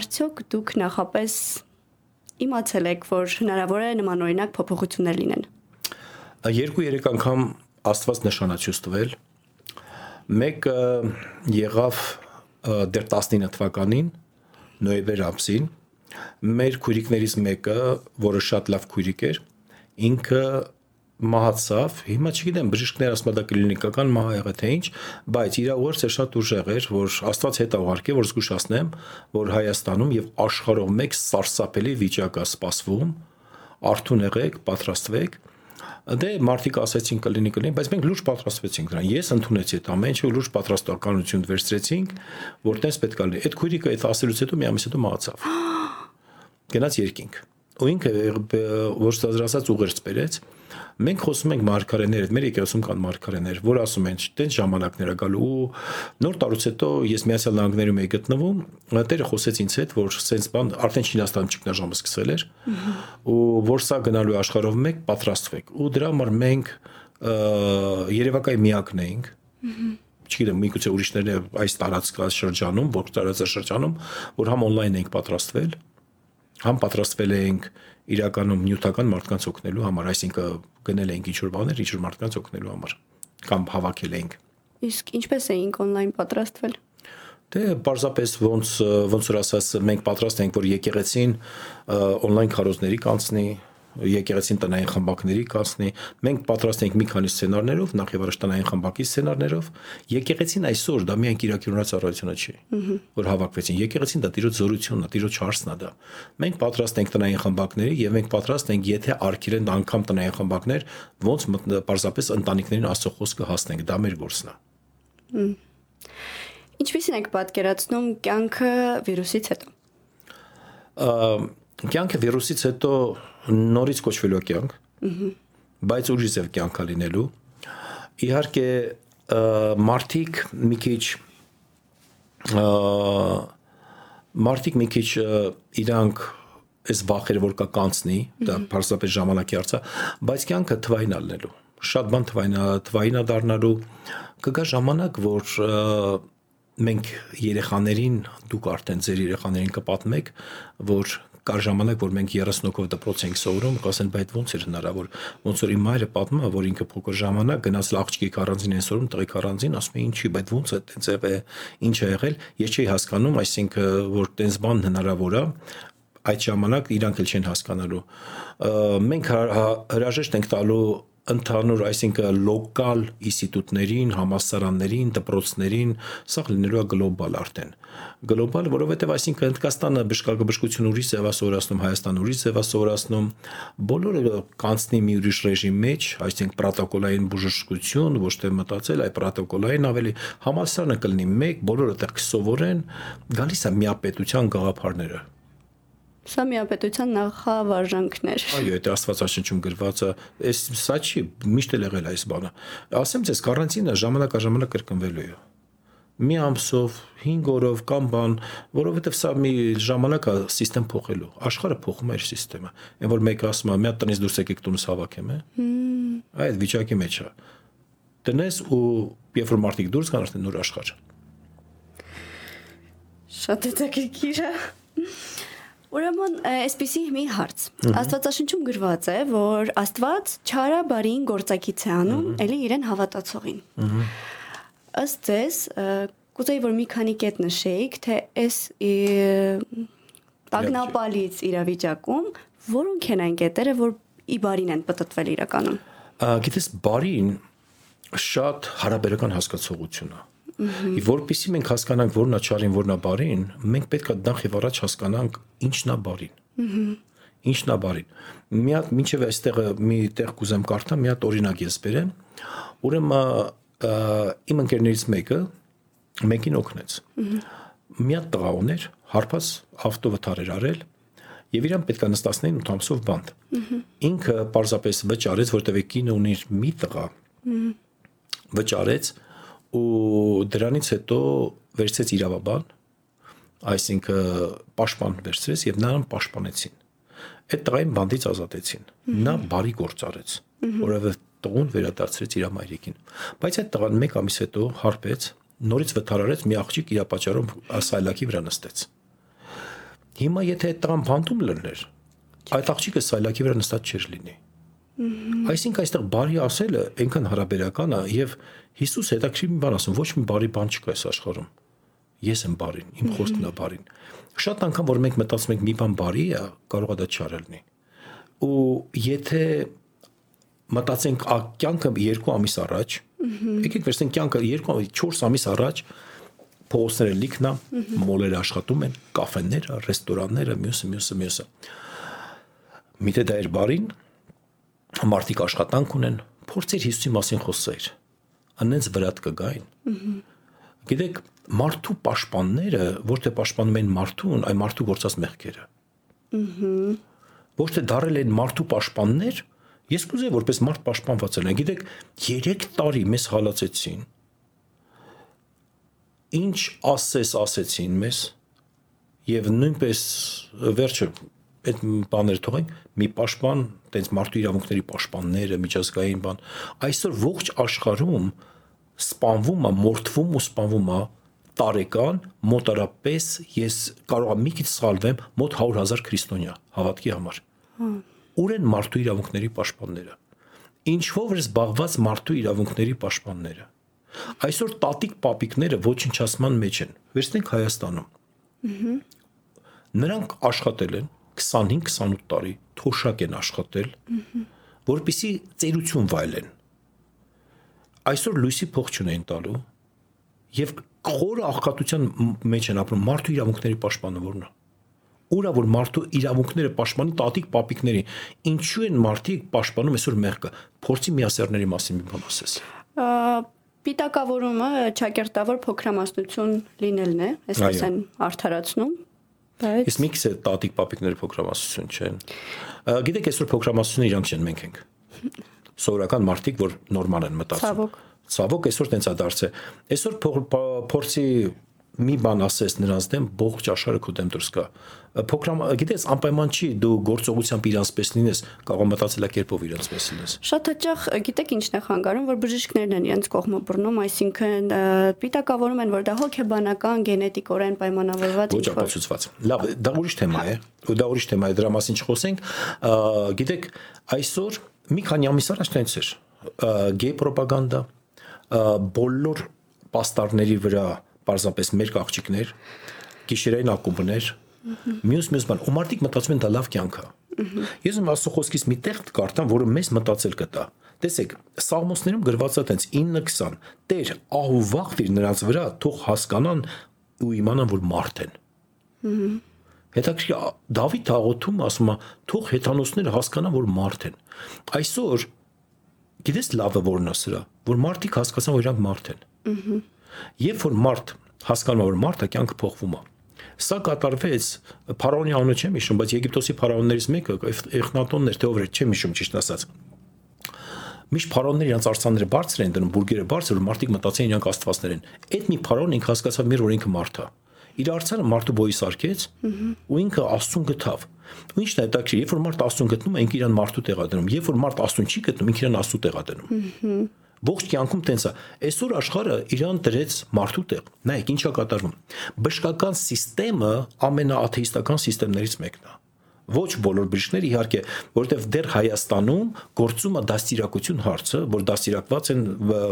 արդյոք դուք նախապես իմացել եք, որ հնարավոր է նմանօրինակ փոփոխություններ լինեն։ Երկու-երեք անգամ Աստված նշանացույց տվել։ Մեկը եղավ դեռ 19 թվականին նոյեմբեր ամսին մեր քուրիկներից մեկը, որը շատ լավ քուրիկ էր, ինքը մահացավ, հիմա չգիտեմ բժիշկներ ասում դա կլինիկական մահ եղե թե ինչ, բայց իր ուղերձը շատ ուժեղ էր, որ Աստված հետ ուղարկե, որ զգուշացնեմ, որ Հայաստանում եւ աշխարհով մեկ սարսափելի վիճակ է սպասվում, արթուն եղեք, պատրաստվեք Դե մարդիկ ասացին կլինի կլինի, բայց մենք լուրջ պատրաստվեցինք դրան։ Ես ընդունեցի այդ ամեն ինչը, լուրջ պատրաստականություն վերցրեցինք, որտես պետք է լինի։ Այդ քույրիկը այդ ասելուց հետո մի ամիս հետո մահացավ։ Գնաց երկինք։ Ու ինքը ոչ ծազրասած ուղերձ բերեց, Մենք խոսում ենք մարգարեներ, մեր եկեղեցում կան մարգարեներ, որ ասում են, տենց ժամանակներ է գալու ու նոր տարուց հետո ես Միացյալ Նահանգներում եի գտնվում, տերը խոսեց ինձ հետ, որ սենց բան արդեն Չինաստանում ճգնաժամը սկսել էր ու որ սա գնալու աշխարհով մեկ պատրաստվեք։ Ու դրա համար մենք Երևակայի միակն էինք չգիտեմ, միգուցե ուրիշները այս տարածքած շրջանում, որ տարածաշրջանում, որ համ on-line էինք պատրաստվել, համ պատրաստվել էինք իրականում նյութական մարդկանց օգնելու համար, այսինքն գնել էինք ինչ-որ բաներ, ինչ-որ մարդկանց օգնելու համար կամ հավաքել էինք։ Իսկ ինչպես էինք on-line պատրաստվել։ Դե պարզապես ոնց ոնց որ ասած մենք պատրաստ ենք որ եկեղեցին on-line քարոզների կանցնի, եկեղեցին տնային խմբակների կազմի։ Մենք պատրաստ ենք մի քանի սցենարներով, նախ եւ առաջ տնային խմբակի սցենարներով։ Եկեղեցին այսօր դա միայն Կիրակիրոնած ծառայությունը չի, որ հավաքվեցին։ Եկեղեցին դա տիրոջ զորությունն է, տիրոջ հարցն է դա։ Մենք պատրաստ ենք տնային խմբակների եւ մենք պատրաստ ենք, եթե արկիրեն անգամ տնային խմբակներ, ոնց պարզապես ընտանիքներին աստծո խոսքը հասնենք, դա մեր գործն է։ Ինչպես եք պատկերացնում կյանքը վիրուսից հետո։ Կյանքը վիրուսից հետո նորից կոչվելու կյանք։ Բայց ուրիշ ձև կյանքա լինելու։ Իհարկե մարդիկ մի քիչ մարդիկ մի քիչ իրանք այս վախերը որ կա կանցնի, դա բարձրապես ժամանակի հարց է, բայց կյանքը թվային ալնելու շատ բան թվայնա թվայինա դառնալու կգա ժամանակ, որ մենք երեխաներին, դուք արդեն ձեր երեխաներին կպատմեք, որ կար ժամանակ, որ մենք 30 հոգով դպրոց ենք սովորում, կասեն, բայց ո՞նց էր հնարավոր։ Ոնց որ իմ մայրը պատմում է, որ ինքը փոքր ժամանակ գնաց աղջիկի առանձին են սովորում, տղեկ առանձին, ասում է, ինչի, բայց ո՞նց է տենց է, ինչ է եղել։ Ես չէի հասկանում, այսինքն որ տենց բան հնարավոր է, այդ ժամանակ իրանք էլ չեն հասկանալու։ Մենք հրաժեշտ ենք տալու ընդհանուր, այսինքն լոկալ ինստիտուտներին, համասարաններին, դպրոցներին, սա լինելու է գլոբալ արդեն։ Գլոբալ, որովհետև այսինքն Հնդկաստանը բժշկագբժկություն ուրիշ ձևասորացնում, Հայաստան ուրիշ ձևասորացնում, բոլորը կանցնի մի ուրիշ ռեժիմի մեջ, այսինքն պրոտոկոլային բժշկություն, ոչ թե մտածել, այ պրոտոկոլային ավելի համասարանը կլինի մեկ, բոլորը տեղ կսովորեն, գալիս է միապետության գաղափարները Սա միապետության նախավարժանքներ։ Այո, այդ Աստվածաշնչում գրված է, այս սա չի միշտ էլ եղել այս բանը։ Ասեմ ձեզ, կարանտինը ժամանակաժամանակ կրկնվելու է մի ամսով, 5 օրով կամ բան, որովհետև սա մի ժամանակ է համակարգ փոխելու։ Աշխարհը փոխում է իր համակարգը։ Այն որ մեկը ասում է, մի հատ տնից դուրս եկեք տունս հավաքեմ, է։ Այդ վիճակի մեջ է։ Տնես ու երբ որ մարդիկ դուրս գան, արդեն նոր աշխարհ։ Շատ հետաքրքիր է։ Ուրեմն, այսպեսի մի հարց։ Աստվածաշնչում գրված է, որ Աստված չարա բարին գործակից է անում, ելի իրեն հավատացողին։ Ըստ ձեզ, կուզեի որ մի քանի կետ նշեիք, թե այս տագնապալից իրավիճակում որոնք են այն կետերը, որ ի բարին են պատտվել իրականում։ Գիտես, բարին շատ հարաբերական հասկացողություն է Որpիսի մենք հասկանանք որն է չարին, որն է բարին, մենք պետք է նախ եւ առաջ հասկանանք ինչն է բարին։ Ինչն է բարին։ Մի հատ մինչեւ այստեղը մի տեղ կուզեմ կարդամ, մի հատ օրինակ ես բերեմ։ Ուրեմն իմ ընկերներից մեկը մեկին օգնեց։ Մի հատ տղա ուներ, հարբած ավտովթար էր արել եւ իրան պետք է նստացնեին 8 ամսով բանդ։ Ինքը պարզապես վճարեց, որտեվ կինը ունի մի տղա։ Վճարեց ու դրանից հետո վերցրեց իրավաբան, այսինքն պաշտպան վերցրեց եւ նրան պաշտպանեցին։ Այդ տղային բանդից ազատեցին։ Նա բարի գործ արեց, որովհետեւ տղուն վերադարձրեց իր մայրիկին։ Բայց այդ տղան մեկ ամիս հետո հարբեց, նորից վթարարեց մի աղջիկ իր պատճառով ասայլակի վրա նստեց։ Հիմա եթե այդ տղան բանդում լրներ, այդ աղջիկը սայլակի վրա նստած չէր լինի։ Այսինքն այստեղ բարի ասելը այնքան հարաբերական է եւ Հիսուս հետաքրքիր մի բան ասում, ոչ մի բարի բան չկա այս աշխարհում։ Ես եմ բարին, իմ խոսքն է բարին։ Շատ անգամ որ մենք մտածում ենք մի բան բարի է, կարող է դա չարել լինի։ Ու եթե մտածենք կյանքը 2 ամիս առաջ, եկեք վերցնենք կյանքը 2 4 ամիս առաջ փողոցները լիքն է, մոլերը աշխատում են, կաֆեները, ռեստորանները, մյուսը, մյուսը, մյուսը։ Միտե դա էր բարին, մարդիկ աշխատանք ունեն, փորձեր Հիսուսի մասին խոսել անենց վրատ կգային։ Գիտեք, մարդու պաշտպանները ոչ թե պաշտպանում են մարդուն, այլ մարդու գործած մեղքերը։ Ոչ թե դարել են մարդու պաշտպաններ, ես կուզեի որպես մարդ պաշտպանված լինեմ։ Գիտեք, 3 տարի մեզ հալածեցին։ Ինչ ասես ասեցին մեզ եւ նույնպես վերջը այդ բաները թողենք մի պաշտպան, տենց մարդու իրավունքների պաշտպանները, միջազգային բան, այսօր ողջ աշխարհում սպանվում է, մորթվում ու սպանվում է տարեկան մոտարապես ես կարող եմ մի քիչ սխալվեմ մոտ 100.000 քրիստոնյա հավատքի համար։ Ուր են մարդու իրավունքների պաշտպանները։ Ինչով էր զբաղված մարդու իրավունքների պաշտպանները։ Այսօր տատիկ պապիկները ոչնչացման մեջ են։ Վերցնենք Հայաստանում։ Նրանք աշխատել են 25-28 տարի, թոշակ են աշխատել, որպիսի ծերություն վայելեն այսօր լույսի փող չունեն տալու եւ խորը աղքատության մեջ են ապրում մարդու իրավունքների պաշտպանը որն է ուրա որ մարդու իրավունքները պաշտպանի տատիկ պապիկների ինչու են մարդիկ պաշտպանում այսօր մեղքը փորձի միասերների մասին մի բան ասես պիտակավորումը ճակերտավոր փոքրամասնություն լինելն է այսպես են արդարացնում բայց Իսկ միքս է տատիկ պապիկները փոքրամասնություն չեն գիտեք այսօր փոքրամասնությունը իրանք չեն մենք ենք սովորական մարդիկ, որ նորմալ են մտածում։ Ցավոք։ Ցավոք այսօր տենց է դարձել։ Այսօր փորձի մի բան ասես նրանց դեմ, ողջ աշխարհը քո դեմ դուրս գա։ Փոքրամ, գիտես, անպայման չի դու գործողությամբ իրանց պես լինես, կարող մտածելակերպով իրանց պես լինես։ Շատ հաճախ գիտեք ինչն է խանգարում, որ բժիշկներն են իրենց կողմը բռնում, այսինքն պիտակավորում են, որ դա հոգեբանական, գենետիկորեն պայմանավորված ինչ-որ։ Ոչ ապացուցված։ Լավ, դա ուրիշ թեմա է։ Ու դա ուրիշ թեմա է, դրա մասին չխոսենք։ Գիտեք, այսօր մի քանի ամիս առաջ տենց էր գեյ ռոպագանդա բոլոր պաստառների վրա պարզապես մեր աղջիկներ, գիշերային ակումբներ, մյուս մյուս բան, ու մարդիկ մտածում են դա լավ կյանք է։ Ես ում աստծո խոսքից մի տեղ կարդամ, որը մեզ մտածել կտա։ Տեսեք, Սաղմոսներում գրված է տենց 9:20. Տեր ահուվախտիր նրանց վրա, թող հասկանան ու իմանան, որ մարդ են։ Հետաքրքիր Դավիթ աղոթում ասում է, թող հեթանոսները հասկանան, որ մարդ են։ Այսօր գիտես լավը որն է սրա, որ մարդիկ հասկացան, որ իրանք մարդ են։ Երբ որ մարդ հասկանում է, որ մարդը կյանքը փոխվում է, Սա կատարվեց Փարաոնի անունը չեմ հիշում, բայց Եգիպտոսի փարաոններից մեկը Էխնատոնն էր, թե ով էր, չեմ հիշում ճիշտ ասած։ Միշտ փարաոնները իրենց արցանները բարձր են դնում, բուրգերը բարձր, որ մարդիկ մտածեն իրանք աստվածներ են։ Այդ մի փարաոն ինքը հասկացավ մեր որ ինքը մարդ է։ Իր արցանը մարդու բոյի սարքեց ու ինքը աստուն գտավ։ Ու ինչն է հետաքրքիր, երբ որ մարդ աստուն գտնում է, ինքը իրան մարդու տեղա դնում։ Երբ որ մարդ աստուն չի գտնում, ինքը իրան աստու տեղա դնում։ Ողջ կյանքում տենց է։ Այսօր աշխարհը իրան դրեց մարդու տեղ։ Նայեք, ինչա կատարվում։ Բժշկական համակարգը ամենաաթեիստական համակարգներից մեկն է ոչ բոլոր բժիշկները իհարկե, որովհետև դեռ Հայաստանում գործում է դաստիարակություն հարցը, որ դաստիարակված են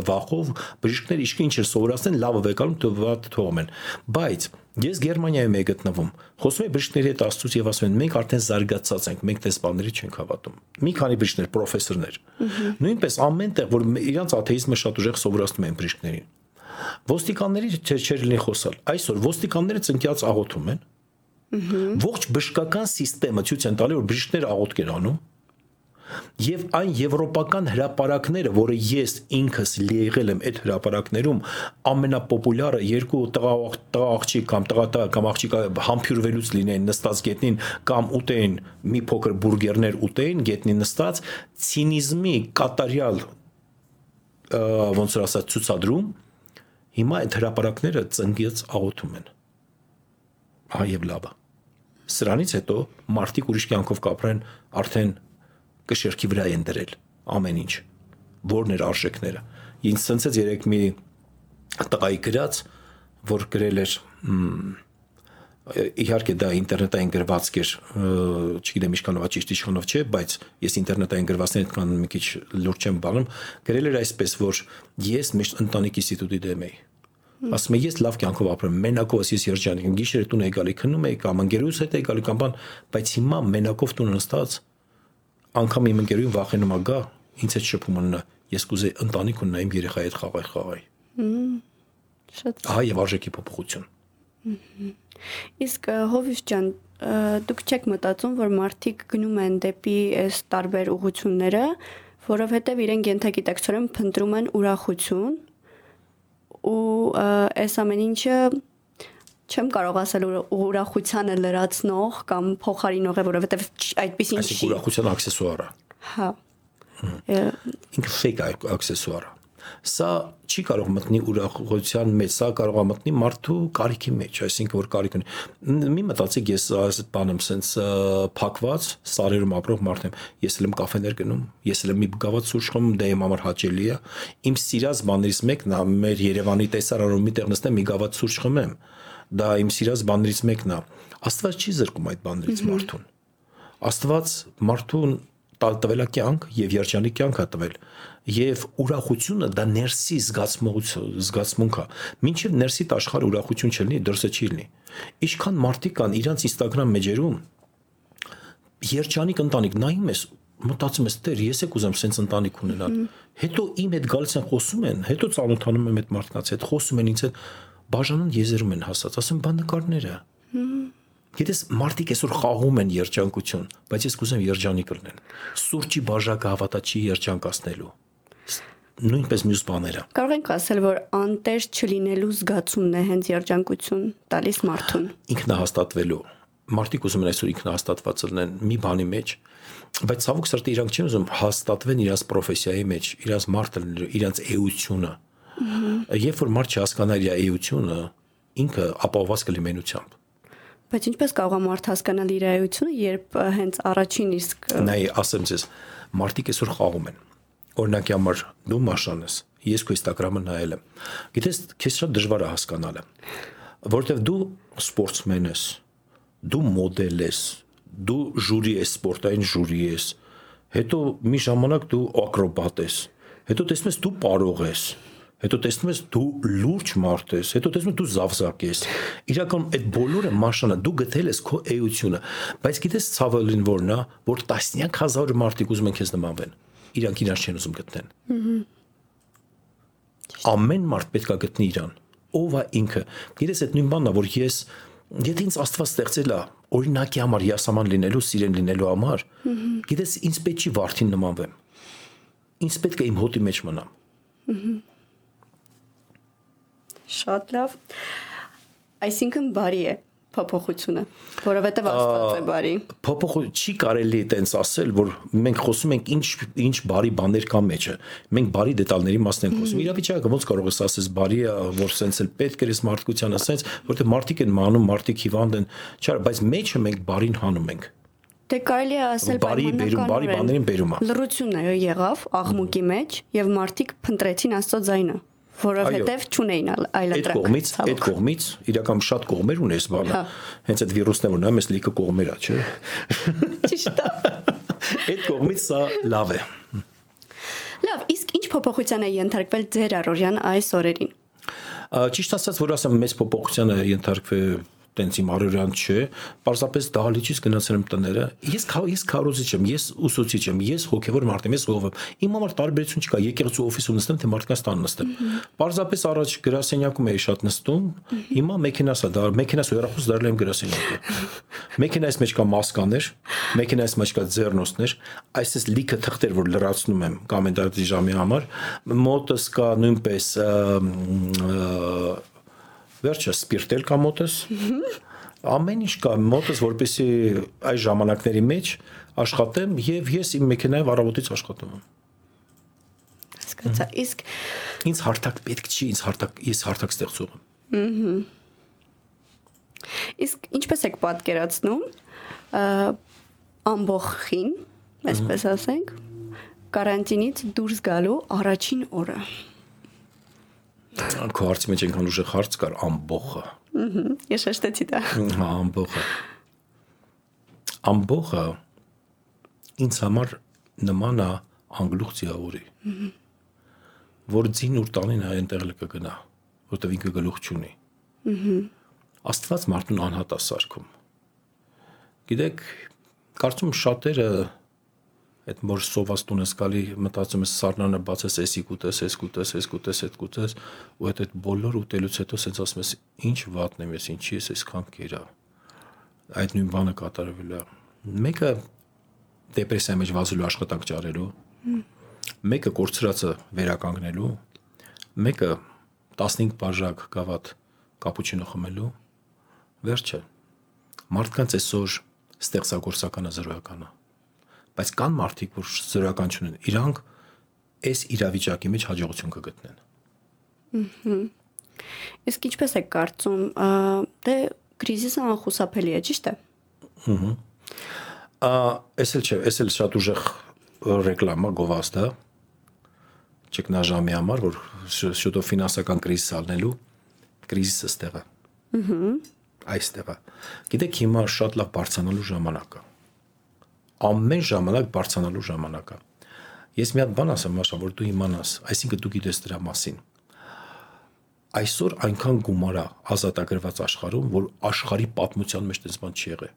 վախով բժիշկները իշքի ինչ են սովորացնեն, լավը վեկալում թողած թողում են։ Բայց ես Գերմանիայում եմ գտնվում։ Խոսում եմ բժիշկների հետ աստծուց եւ ասում են մենք արդեն զարգացած ենք, մենք տեսպանների չենք հավատում։ Մի քանի բժիշկներ, պրոֆեսորներ։ Նույնպես ամեն տեղ, որ իրանց աթեիզմը շատ ուժեղ սովորացնում են բժիշկներին։ Ոստիկանների չէր լինի խոսալ։ Այսօր ոստիկանները ծնկյաց աղոթում են, Ողջ բժշկական համակարգը ցույց են տալի, որ բժիշկները աղոթք են անում, Եվ այն եվրոպական հրաապարակները, որը ես ինքս եղել եմ այդ հրաապարակներում, ամենապոպուլյարը երկու տղա աղջիկ կամ տղա կամ աղջիկը համբյուրվելուց լինեն նստած գետնին կամ ուտեին մի փոքր բուրգերներ ուտեին գետնին նստած ցինիզմի կատարյալ ոնց որ ասած ցուցադրում հիմա այդ հրաապարակները ծնգից աղոթում են հա եւ լավը Սրանից հետո մարդիկ ուրիշ կյանքով կապրեն արդեն կշերքի վրա են դրել ամեն ինչ։ Որն էր արժեքները։ Ինձ ցնցեց երեք մի տղայի գրած, որ գրել էր իհարկե դա ինտերնետային գրվածք էր, չգիտեմ ինչքանով ճիշտ ինչքանով չէ, բայց ես ինտերնետային գրվածքների այդքան մի քիչ լուրջ չեմ բանում, գրել էր այսպես, որ ես միշտ ընտանիքի ինստիտուտի դեմ էի ասում եմ ես լավ կյանքով ապրեմ մենակով ես երջանիկ եմ գիշերը տուն եի գալի քնում եի կամ ընկերուս հետ եի գալի կամ բան բայց հիմա մենակով տուն նստած անգամ իմ ընկերուին վախենում ա գա ինձ հետ շփում ունենա ես կուզեի ընտանիք ունենա իմ երեխայի հետ խաղալ խաղայի շատ ահա եւ արժեքի փոփոխություն իսկ հովիվ ջան դուք չեք մտածում որ մարդիկ գնում են դեպի այս տարբեր ուղությունները որովհետև իրենք ենթագիտակցորեն փնտրում են ուրախություն ու այս ամեն ինչը չեմ կարող ասել ուրախությանը լրացնող կամ փոխարինող է, որովհետև այդպեսին չի։ Այսինքն ուրախության աքսեսուար է։ Հա։ Ինքը աքսեսուար է սա չի կարող մտնի ուրախության մեջ, սա կարող է մտնի մարդու կարիքի մեջ, այսինքն որ կարիք ունի։ Մի մտածեք, ես այս բանը սենց փակված սարերում ապրող մարդ եմ։ Ես էլ եմ կաֆեներ գնում, ես էլ եմ մի գավաթ սուրճ խմում, դա իմ համար հաճելի է։ Իմ սիրած բաներից մեկն է մեր Երևանի տեսարանում մի տեղ նստեմ, մի գավաթ սուրճ խմեմ։ Դա իմ սիրած բաներից մեկն է։ Աստված չի զրկում այդ բաներից մարդուն։ Աստված մարդուն տալտվելա կյանք եւ երջանիկ կյանք է տվել եւ ուրախությունը դա ներսի զգացմունք զգացմունք է մինչեւ ներսի աշխարհ ուրախություն չլինի դրսը չի լինի ինչքան մարդիկ կան իրանց Instagram մեջերում երջանիկ ընտանիք նայում ես մտածում ես դեր ես եք ուզեմ սենց ընտանիք ունենալ հետո իմ հետ գալիս են խոսում են հետո ծանոթանում եմ այդ մարդկանց հետ խոսում են ինձ հետ բաժանան եզերում են հասած ասում բան նկարները Գիտես, մարդիկ այսօր խաղում են երջանկություն, բայց ես կուզեմ երջանիկ լինեն։ Սուրճի բաժակը հավատաչի երջանկացնելու նույնպես մյուս բաները։ Կարող ենք ասել, որ անտեր չլինելու զգացումն է հենց երջանկություն տալիս մարդուն։ Ինքնահաստատվելու։ Մարդիկ ուզում են այսօր ինքնահաստատված լինեն մի բանի մեջ, բայց ցավոք սրտի իրանք չեն ուզում հաստատվեն իրաց պրոֆեսիայի մեջ, իրաց մարդը, իրաց էությունը։ Երբ որ մարդ չհասկանա իր էությունը, ինքը ապահովված կլիմենությամբ։ Բայց ինչպես կարող է մարդ հասկանալ իր էությունը, երբ հենց առաջին իսկ Նայ, ասեմ ձեզ, մարդիկ այսօր խաղում են։ Օրինակի համար դու մաշան ես, ես քո Instagram-ը նայել եմ։ Գիտես, քեզ շատ դժվար է հասկանալը, որովհետև դու սպորտսմեն ես, դու մոդել ես, դու ժյուրի ես, սպորտային ժյուրի ես, հետո մի ժամանակ դու ակրոբատ ես, հետո տեսնում ես դու պարող ես, հետո տեսնում ես դու լուրջ մարդ ես, հետո տեսնում ես դու զավզակ ես։ Իրականում այդ բոլորը մաշանը դու գտել ես քո էությունը, բայց գիտես ցավալին որն է, որ տասնյակ հազար մարդիկ ուզում են քեզ նմանվեն։ Իրանք իրար չեն ուզում գտնեն։ Ամեն մարդ պետք է գտնի իրան։ Ով է ինքը։ Գիտես այդ նույն բանն է, որ ես Եթե ինձ Աստված ստեղծել է օրինակի համար հիասաման լինելու, սիրեն լինելու համար, գիտես, ինձ պետք չի վարդին նմանվեմ։ Ինձ պետք է իմ հոտի մեջ մնամ։ Շատ լավ։ Այսինքն բարի է փոփոխությունը, որովհետև Աստված է բարի։ Փոփոխ չի կարելի տենց ասել, որ մենք խոսում ենք ինչ ինչ բարի բաներ կա մեջը։ Մենք բարի դետալների մասն ենք խոսում։ Իրավիճակը ոնց կարող ես ասես բարի է, որ սենց էլ պետք է ես մարդկությանը սենց, որտեղ մարդիկ են մանում, մարդիկ հիվանդ են, չար, բայց մեջը մենք բարին հանում ենք։ Դե կարելի է ասել բարի բերում, բարի բաներին բերում է։ Լրությունն է եղավ աղմուկի մեջ եւ մարդիկ փնտրեցին Աստծո ձայնը որովհետև չունեին այլընտրանք։ Այդ կողմից, այդ կողմից իրական շատ կողմեր ունես բանը։ Հա։ Հենց այդ վիրուսն է որ նա մեզ լիքը կողմեր է, չէ։ Ճիշտ է։ Այդ կողմից սա լավ է։ Լավ, իսկ ինչ փոփոխության է ենթարկվել ձեր առօրյան այս օրերին։ Ճիշտ ասած, որ ասեմ, մեծ փոփոխության է ենթարկվել տենց իմ առօրյան չէ, պարզապես դահլիճից գնացել եմ տները։ Ես ես քարոզիչ եմ, ես ուսուցիչ եմ, ես հոգևոր մարդ եմ, ես ով եմ։ Իմ համար տարբերություն չկա, եկեղեցու օֆիսում նստեմ, թե մարդկանց տան նստեմ։ Պարզապես առաջ գրասենյակում էի շատ նստում, հիմա մեքենաս է դա, մեքենաս հեռախոս դարել եմ գրասենյակը։ Մեքենայից մեջ կա մասկաներ, մեքենայից մեջ կա ձեռնոցներ, այսպես լիքը թղթեր, որ լրացնում եմ կոմենտարի ժամի համար, մոտս կա նույնպես վերջը սպիրտել կա մոտս։ Ամեն ինչ կա մոտս, որպեսի այս ժամանակների մեջ աշխատեմ եւ ես իմ մեքենայով առավոտից աշխատում եմ։ Հասկացա։ Իսկ ինձ հարթակ պետք չի, ինձ հարթակ ես հարթակ ստեղծող եմ։ Իսկ ինչպես եք պատկերացնում ամբողջին, այսպես ասենք, կարանտինից դուրս գալու առաջին օրը։ Քո հարցի մեջ այնքան ուժեղ հարց կար ամբողը։ Ահա, ես շեշտեցի դա։ Հա, ամբողը։ Ամբողը ինձ համար նման է անգլուխ ձիավորի։ Որ ձին ուր տանին հայ այնտեղ լկը գնա, որտեղ ինքը գլուխ չունի։ Աստված մարդուն անհատ է սարքում։ Գիտեք, կարծում շատերը այդ որ սոված տուն ես գալի մտածում ես սառնանը բացես էսի կուտես, էս կուտես, էս կուտես, այդ կուտես ու այդ այդ բոլոր ուտելուց հետո ասես ասում ես ինչ վատն եմ ես, ինչի ես այսքան կերա։ Այդ նույն բանը կատարվել է։ Մեկը դեպրեսիայի մեջ վազելու աշխատանք ճարելու, մեկը կորցրածը վերականգնելու, մեկը 15 բաժակ գավաթ կապուչինո խմելու, վերջը մարդկանց այսօր ստեղծագործականը զրոյականը բայց կան մարդիկ, որ զրոյական չունեն։ Իրանք այս իրավիճակի մեջ հաջողություն կգտնեն։ Ահա։ Իսկ ինչպես է կարծում, դե կրիզիսը անխուսափելի է, ճիշտ է։ Ահա։ Ա, էսել չէ, էսել շատ ուժեղ ռեկլամա գովազդը ճգնաժամի համար, որ շուտով ֆինանսական կրիզիս ալնելու կրիզիսը ստեղը։ Ահա։ Այստեղը։ Գիտեք, հիմա շատ լավ բարձանալու ժամանակ է ամեն ժամանակ բարձրանալու ժամանակը։ Ես մի հատ բան ասեմ, Մաշա, որ դու իմանաս, այսինքն դու գիտես դրա մասին։ Այսօր այնքան գումար է ազատագրված աշխարհում, որ աշխարհի պատմության մեջ դες բան չի եղել։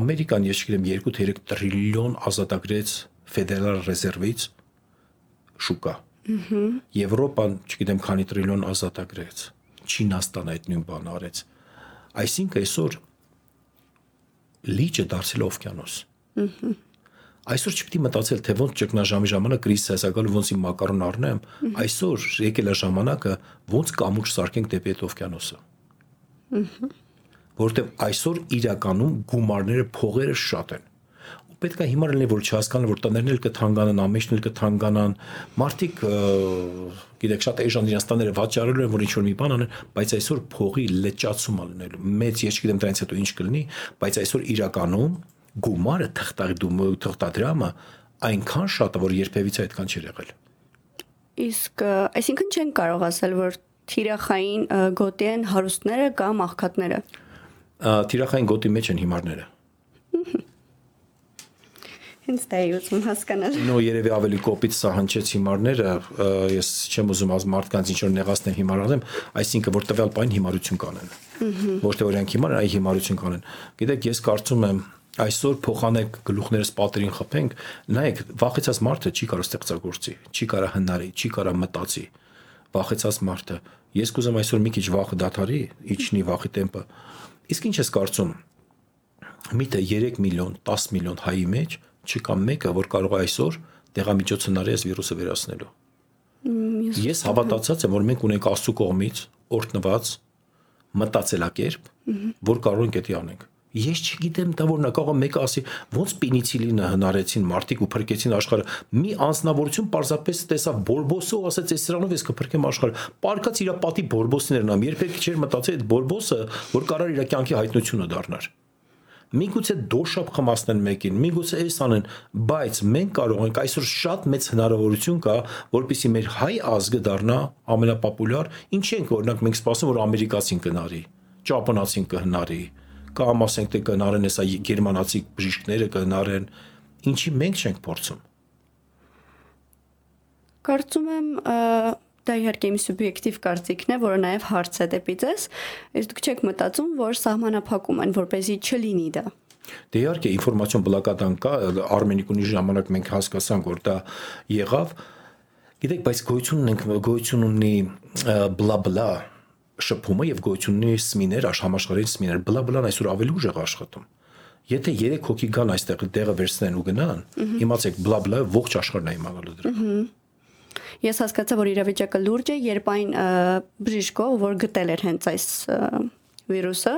Ամերիկան, ես չգիտեմ, 2-3 տրիլիոն ազատագրեց Ֆեդերալ ռեզերվից շուկա։ Ահա։ Եվրոպան, չգիտեմ, քանի տրիլիոն ազատագրեց։ Չինաստանը այդ նույն բանը արեց։ Այսինքն այսօր լիճը դարձել օվկիանոս։ Այսօր չպետք է մտածել, թե ոնց ճգնաժամի ժամանակ կրիզ հասակալ ոնց իմ մակարոն առնեմ։ Այսօր եկել է ժամանակը ոնց կամուջ սարքենք դեպի այդ օվկիանոսը։ Որտեւ այսօր իրականում գումարները, փողերը շատ են։ պետք է հիմար լինի որ չհասկանան որ տներն էլ կթանկանան, ամեջն էլ կթանկանան։ Մարդիկ գիտեք շատ էժան իրենց տները վաճառելու են որ ինչ որ մի բան անեն, բայց այսօր փողի լճացում ա լինելու։ Մեծ ես չգիտեմ դրանից հետո ինչ կլինի, բայց այսօր իրականում գումարը թղթադրումը թղթադրամը այնքան շատ է որ երբևիցե այդքան չի եղել։ Իսկ այսինքն չեն կարող ասել որ թիրախային գոտի են հարուստները կամ աղքատները։ Թիրախային գոտի մեջ են հիմարները։ Ինձ դա է ուզում հասկանալ։ Նո երևի ավելի կոպիտ սա հնչեց հիմարները, ես չեմ ուզում ազ մարդկանց ինչ որ նեղացնեմ հիմարանեմ, այսինքն որ տվյալ պայն հիմարություն կանեն։ Ոչ թե իրանք հիմար, այլ հիմարություն կանեն։ Գիտեք, ես կարծում եմ այսօր փոխանեք գլուխներս պատերին խփենք, նայեք, վախեցած մարդը չի կարող ստեղծագործի, չի կարող հնարի, չի կարող մտածի։ Վախեցած մարդը Ես կուզեմ այսօր մի քիչ վախը դադարի, իջնի վախի տեմպը։ Իսկ ինչ ես կարծում։ Միթե 3 միլիոն, 10 միլիոն հայի մեջ չկա մեկը, որ կարող է այսօր դեղամիջոց հնարի այս վիրուսը վերացնելու։ Ես հավատացած եմ, որ մենք ունենք Աստծո կողմից օրտնված մտածելակերպ, որ կարող ենք դա անենք։ Ես չգիտեմ դա որ նա կարող մեկը ասի ոնց պինիցիլինը հնարեցին մարտիկ ու փրկեցին աշխարհը։ Մի անznավորություն պարզապես տեսավ բորբոսը ու ասաց այս սրանով ես կփրկեմ աշխարհը։ Պարկած իր պատի բորբոսներն ամ երբեք չէր մտածել այդ բորբոսը որ կարող իր կյանքի հայտնությունը դառնար։ Միգուցե դոշապ խմացնեն մեկին, միգուցե էս անեն, բայց մենք կարող ենք այսօր շատ մեծ հնարավորություն կա, որպեսզի մեր հայ ազգը դառնա ամենապոպուլյար, ինչի ենք օրինակ մենք սպասում որ ամերիկացին կնարի, ճապոնացին կհնարի, կամ ասենք թե կհնարեն հեսա գերմանացի բժիշկները կհնարեն, ինչի մենք չենք փորձում։ Կարծում եմ դա իհարկե իմ սուբյեկտիվ կարծիքն է, որը նաև հարց է դեպի ձեզ, իսկ դուք չեք մտածում, որ սահմանափակում են, որ เป զի չլինի դա։ Դե իհարկե ինֆորմացիոն բլոկադան կա, Արմենիկունի ժամանակ մենք հասկացանք, որ դա եղավ։ Գիտեք, բայց գոյություն ունենք, գոյություն ունի բլա բլա շփումը եւ գոյություն ունի սմիներ, աշխամաշխարհային սմիներ, բլա բլան այսօր ավելի ուժեղ աշխատում։ Եթե 3 հոգի գան այստեղ տեղը վերցնեն ու գնան, իմացեք բլա բլա ողջ աշխարհն է իմանալու դրա։ Ես հասկացա, որ իրավիճակը լուրջ է, երբ այն բժիշկը, որ գտել էր հենց այս վիրուսը,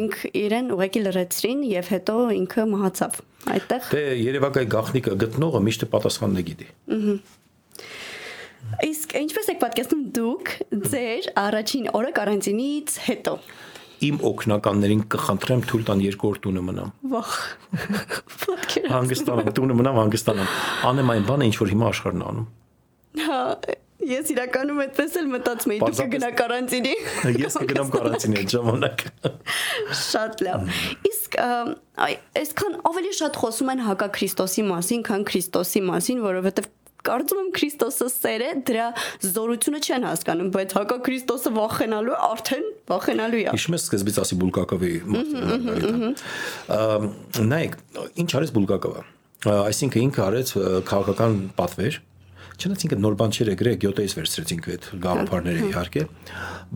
ինք իրեն ուղեկի լրացրին եւ հետո ինքը մահացավ։ Այդտեղ Դե Երևակայի գախնիկը գտնողը միշտ պատասխանն է գիտի։ Ահա Իսկ ինչպես եք պատկերացնում դուք ձեր առաջին օրը կարանտինից հետո։ Իմ օկնականներին կխնդրեմ թույլ տան օր տունը մնամ։ Վախ։ Հանգստանամ, տունը մնամ, հանգստանամ։ Անեմ այն բանը, ինչ որ հիմա աշխարհն անում։ Հա, Ես իրականում այդպես էլ մտածում էի, դուք կգնա կարանտինի։ Ես կգնամ կարանտինի այդ ժամանակ։ Շատ լավ։ Իսկ այսքան ավելի շատ խոսում են հակա Քրիստոսի մասին, քան Քրիստոսի մասին, որովհետև կարծում եմ Քրիստոսը սեր է, դրա զորությունը չեն հասկանում, բայց հակա Քրիստոսը վախենալու արդեն վախենալու է։ Իշ մեզ սկզբից ասի Բուլգակովի նայեք, ինչ արեց Բուլգակովը։ Այսինքն ինքը արեց քաղաքական պատվեր, Չնայած ինքը նոր բան չէր գրել, գյոտեից վերցրեցինք այդ գաղափարները իհարկե,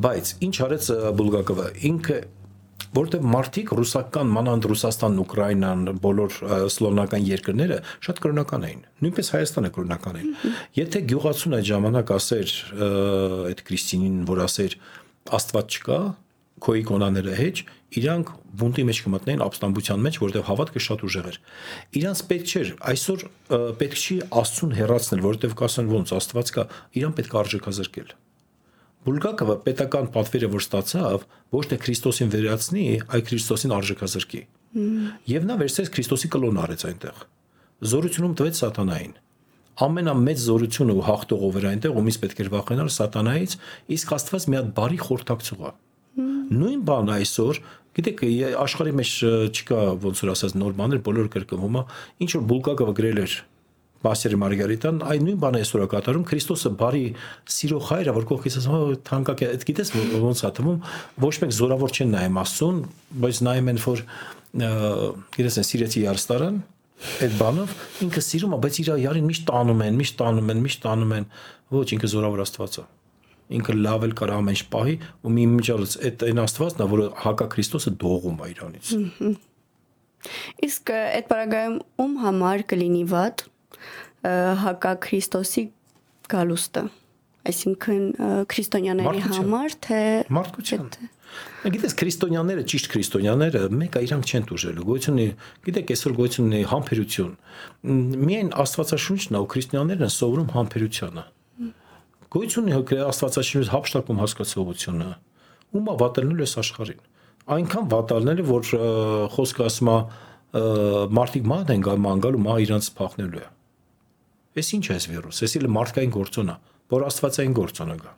բայց ինչ արեց Բուլգակովը, ինքը որտեղ մարդիկ ռուսական մանանդ Ռուսաստանն, Ուկրաինան, բոլոր սլովնական երկրները շատ կրոնական էին։ Նույնպես Հայաստանը կրոնական էին։ Եթե գյուղացուն այդ ժամանակ ասեր այդ Կրիստինին, որ ասեր Աստված չկա, քո իկոնաները հեչ, իրանք բունտի մեջ կմտնեն ապստամբության մեջ, որտեղ հավատքը շատ ուժեղ էր։ Իրանց պետք չէր, այսօր պետք չի Աստծուն հերացնել, որտեղ կասեն ոնց Աստված կա, իրան պետք է արժեքազրկել։ Բուլգակովը պետական պատվերը որ ստացավ, ոչ թե Քրիստոսին վերացնի, այլ Քրիստոսին արժեքազրկի։ Եվ նա վերցրեց Քրիստոսի կլոն արեց այնտեղ։ Զորությունում տվեց սատանային ամենամեծ զորությունը ու հաղթողով էր այնտեղ, ումից պետք էր վախենալ սատանայից, իսկ Աստված մի հատ բարի խորտակցող է։ Նույն բանը այսօր, գիտեք, աշխարհի մեջ չկա ոնց որ ասած նոր բաներ, բոլոր կրկնվում է, ինչ որ Բուլգակովը գրել էր Մաստերի Մարգարիտան այն նույն բանը այսօր կատարում Քրիստոսը բարի սիրո հայրը որ կողքից ասում է թանկակ է գիտես ոնց է թվում ոչ մեկ զորավոր չեն նայում Աստծուն բայց նայում են որ գիտես են սիրեցի Արստարան այդ բանով ինքը սիրում է բայց իր յարին միշտ տանում են միշտ տանում են միշտ տանում են ոչ ինքը զորավոր Աստված է ինքը լավ էլ կար ամեն ինչ պահի ու մի միջալից այդ այն Աստվածն է որը հակա Քրիստոսը դողում է իրանից Իսկ այդ պարագայում ում համար կլինի վատ հակա Քրիստոսի գալուստը այսինքն քրիստոնյաների համար, թե մարդկության։ Գիտես քրիստոնյաները, ճիշտ քրիստոնյաները մեկը իրանք չեն դուժելու։ Գոյություն գիտեք, այսօր գոյություն ունի համբերություն։ Միայն Աստվածաշունչն ու քրիստոնյաներն են սովորում համբերությունը։ Գոյություն ունի Աստվածաշունչի հապշտակում հասկացողությունը։ Ումա վատելնել ես աշխարհին։ Այնքան վատալները, որ խոսքը ասում է մարդիկ մատ են գալ մանգալ ու մա իրանց փախնելու է։ Էս ինչ է այս վիրուս։ Էս իլ մարդկային գործոն է, որ աստվածային գործոն է գա։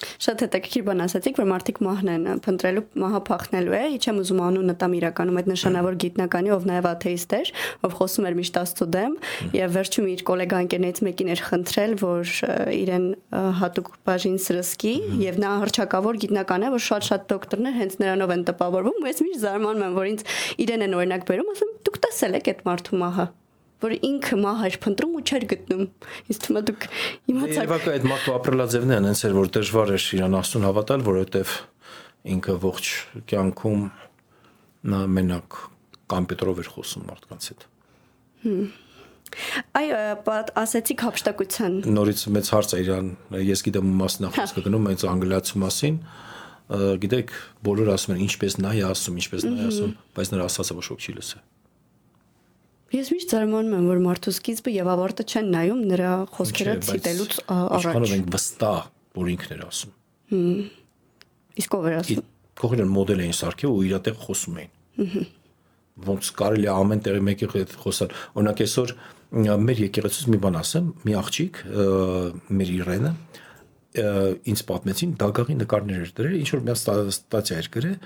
Շատ հետաքրքիր բան ասացիք, որ մարդիկ մահն են փնտրելու, մահը փախնելու է։ Իչեմ ուզում անունը տամ իրականում այդ նշանավոր գիտնականի, ով նաև աթեիստ էր, ով խոսում էր միշտ Աստծո դեմ, եւ վերջում իր գոլեգա ընկերներից մեկին էր խնդրել, որ իրեն հատուկ բաժին սրսկի եւ նա հրճակավոր գիտնական է, որ շատ-շատ դոկտորներ հենց նրանով են տպավորվում, ու ես միշտ զարմանում եմ, որ ինձ իրեն են օրինակ բերում, ասում դուք տեսել եք այդ մարդու մահը որ ինքը մահ էր փնտրում ու չէր գտնում։ Իսկ թվում է դուք իմացաք։ Երևակը այդ մարդու ապրելաձևն են, հենց էր որ դժվար էր իրան աստուն հավատալ, որովհետև ինքը ողջ կյանքում նա մենակ կոմպյուտերով էր խոսում մարդկանց հետ։ Այ ասեցիք հապշտակության։ Նորից մեծ հարց է իրան, ես գիտեմ մասնա խոսքը գնում այնց անգլիացու մասին գիտեք բոլորը ասում են ինչպես նա է ասում, ինչպես նա է ասում, բայց նրա ասածը ոչ ոք չի լսել։ Ես միշտ զարմանում եմ, որ մարդու սկիզբը եւ ավարտը չեն նայում նրա խոսքերը ցիտելուց առաջ։ Ինչքանով ենք վստահ, որ ինքն էր ասում։ Հմ։ Իսկ ով էր ասում։ Կողերն մոդել էին սարքել ու իրատեղ խոսում էին։ Ահա ոնց կարելի է ամեն տեղի մեկի հետ խոսալ։ Օրինակ այսօր մեր եկեղեցուց մի բան ասեմ, մի աղջիկ մեր Իրենը ինձ պատմեցին դագաղի նկարներ էր դրել, ինչ որ մի ստատիա էր գրել,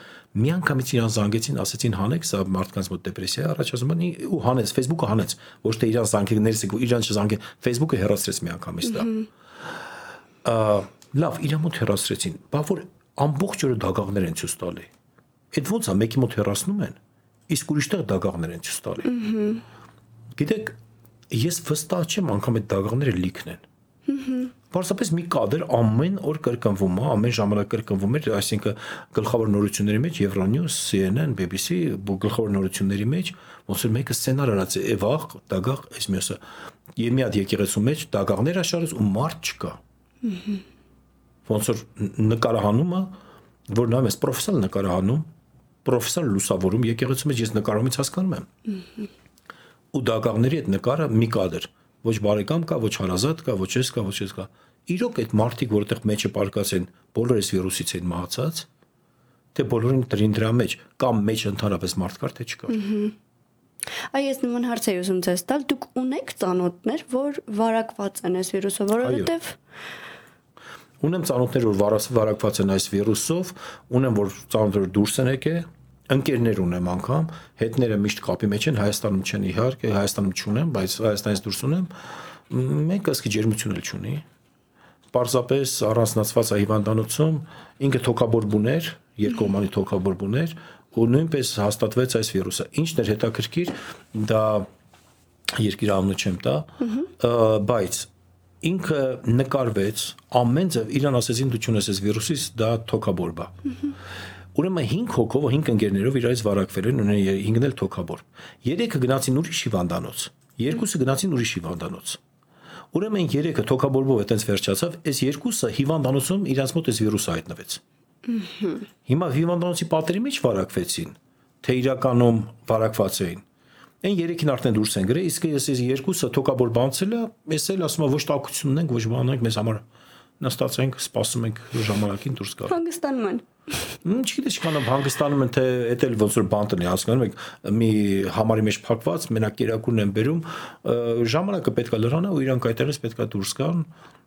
մի անգամից իրան զանգեցին, ասեցին հանեք, սա մարդկանց մոտ դեպրեսիա առաջացում է ու հանեց, Facebook-ը հանեց, ոչ թե իրան զանգեք ներսեք, իրան չզանգեն, Facebook-ը հեռացրեց մի անգամից դա։ Ա լավ, իրան մոտ հեռացրեցին, բա որ ամբողջ օրը դագաղներ են ցույց տալի։ Այդ ո՞նց է, մեկի մոտ հեռացնում են, իսկ ուրիշտեղ դագաղներ են ցույց տալի։ Գիտեք, ես վստահ չեմ անգամ այդ դագաղները լիքն են։ Պարզապես մի կադր ամեն օր կրկնվում է, ամեն ժամանակ կրկնվում էր, այսինքն գլխավոր նորությունների մեջ Euronews, CNN, BBC գլխավոր նորությունների մեջ ոնց որ մեկը սցենար արած է, վաղ դագաղ այս մյուսը։ Եվ մի հատ եկեղեցու մեջ դագաղներ աշարած ու մարդ չկա։ Ոնց որ նկարահանումը, որ նա մեզ պրոֆեսիոնալ նկարահանում, պրոֆեսիոնալ լուսավորում եկեղեցու մեջ ես նկարումից հասկանում եմ։ Ու դագաղների այդ նկարը մի կադր ոչ բարեկամ կա, ոչ հարազատ կա, ոչ էս կա, ոչ էս կա։ Իրոք այդ մարդիկ, որտեղ մեջը պարկած են, բոլորը այս վիրուսից են մահացած, թե բոլորին դրին դրա մեջ կամ մեջ ընդհանրապես մարդ կար, թե չկար։ Այ ես նման հարց եի ուզում ձեզ տալ, դուք ունեք ծանոթներ, որ վարակված են այս վիրուսով, որովհետև Ունեմ ծանոթներ, որ վարակված են այս վիրուսով, ունեմ որ ծանոթներ դուրս են եկել, ընկերներ ունեմ անգամ, հետները միշտ կապի մեջ են, Հայաստանում չեն իհարկե, Հայաստանում չունեմ, բայց Հայաստանից դուրս ունեմ, մեկը սկի ջերմություն էլ չունի։ Պարզապես առանձնացված է հիվանդանոցում, ինքը թոքաբոր բուներ, երկկողմանի թոքաբոր բուներ, ու նույնպես հաստատվեց այս վիրուսը։ Ինչն էր հետաքրքիր, դա երկիր անունը չեմ տա, բայց ինքը նկարվեց ամեն ձև իրան ասեցին դու չունես այս վիրուսից, դա թոքաբոր բա։ Ուրեմն 5 հոգով, 5 ընկերներով իրարից վարակվել են, ունեն 5-ն էլ թոքաբոր։ 3-ը գնացին ուրիշ հիվանդանոց, երկուսը գնացին ուրիշ հիվանդանոց։ Ուրեմն 3-ը թոքաբորբով այտենց վերջացավ, այս երկուսը հիվանդանոցում իրանց մոտ այս վիրուսը հայտնվեց։ Հիմա հիվանդանոցի պատերի մեջ վարակվեցին, թե իրականում վարակված էին։ Այն երեքին արդեն դուրս են գրել, իսկ այս երկուսը թոքաբոր բանցել է, ես էլ ասում եմ ոչ տակություն ունենք, ոչ բան ունենք, մեզ համար նստած ենք, սպասում ենք ժամանակին դուրս գալ։ Հանգստանում են։ Չգիտես կանամ հանգստանում են թե էդ էլ ոնց որ բան տնի հասկանում եք մի համարի մեջ փակված մենակ կերակուրն են բերում ժամանակը պետքա լրանա ու իրանք այդտեղից պետքա դուրս գան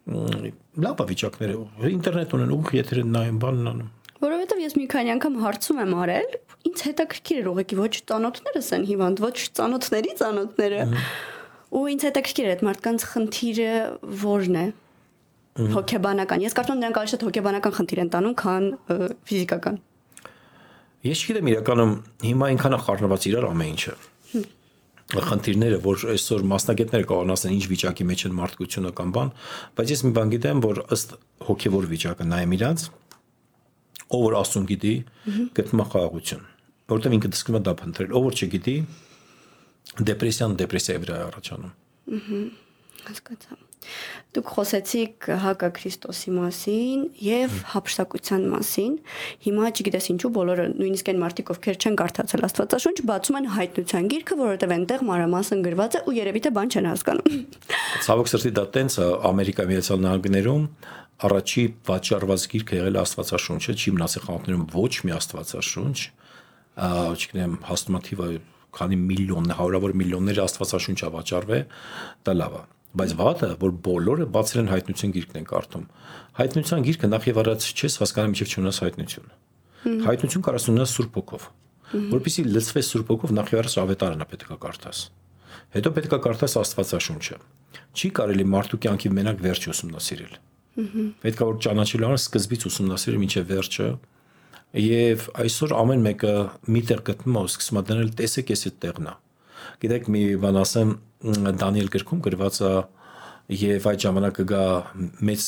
լավ է վիճակները ինտերնետ ունեն ուղիղ եթեր են նայում բանն անում որովհետև ես մի քանի անգամ հարցում եմ արել ինձ հետաքրքիր էր ուղղակի ոչ ծանոթներս են հիվանդ ոչ ծանոթների ծանոթները ու ինձ հետաքրքիր է այդ մարդկանց խնդիրը ո՞րն է հոգեբանական։ Ես կարծում եմ նրանք ավելի շատ հոգեբանական խնդիր են տանում, քան ֆիզիկական։ Ես չգիտեմ իրականում հիմա այնքան է խառնված իրար ամեն ինչը խնդիրները, որ այսօր մասնագետները կարող ասեն ինչ վիճակի մեջ են մարդկությունը կամ բան, բայց ես մի բան գիտեմ, որ ըստ հոգևոր վիճակը նայեմ իրանց, ով որ աստուն գիտի, գտնում է խաղաղություն, որովհետև ինքը դսկում է դա փնտրել, ով որ չգիտի, դեպրեսիան դեպրեսիայի վրա է առաջանում։ Ահա հասկացա։ Դուք խոսեցիք հակա-Քրիստոսի մասին եւ հապշտակության մասին։ Հիմա չգիտես ինչու բոլորը նույնիսկ այն մարդիկ, ովքեր չեն կարդացել Աստվածաշունչ, բացում են հայտնության գիրքը, որովհետեւ այնտեղ մանրամասն գրված է ու երևի թե բան չեն հասկանում։ Ցավոք սրտի դա տենց Ամերիկայի Միացյալ Նահանգներում առաջի վաճառված գիրքը եղել Աստվածաշունչը, չի մնացել խանութներում ոչ մի Աստվածաշունչ, չգիտեմ, հաստատիվը քանի միլիոն, հարյուրավոր միլիոններ Աստվածաշունչա վաճառվել, դա լավ է բայց վատը որ բոլորը բացել են հայտնության գիրքն են կարդում. Հայտնության գիրքը նախ եւ առաջ չես հասկանում ինչեւ չունես հայտնություն հայտնություն կարաս ունենաս սուրբ ոգով որpիսի լծվես սուրբ ոգով նախ եւ առաջ ավետարանը պետքա կարդաս հետո պետքա կարդաս աստվածաշունչը չի կարելի մարդու կյանքի մենակ վերջը ուսումնասիրել պետքա որ ճանաչելու համար սկզբից ուսումնասիրել մինչեւ վերջը եւ այսօր ամեն մեկը միտեղ գտնում է ու սկսում է դնել տեսեք էս այդ տեղն է գիտեք մի բան ասեմ Դանիել գրքում գրված է եւ այդ ժամանակը գա մեծ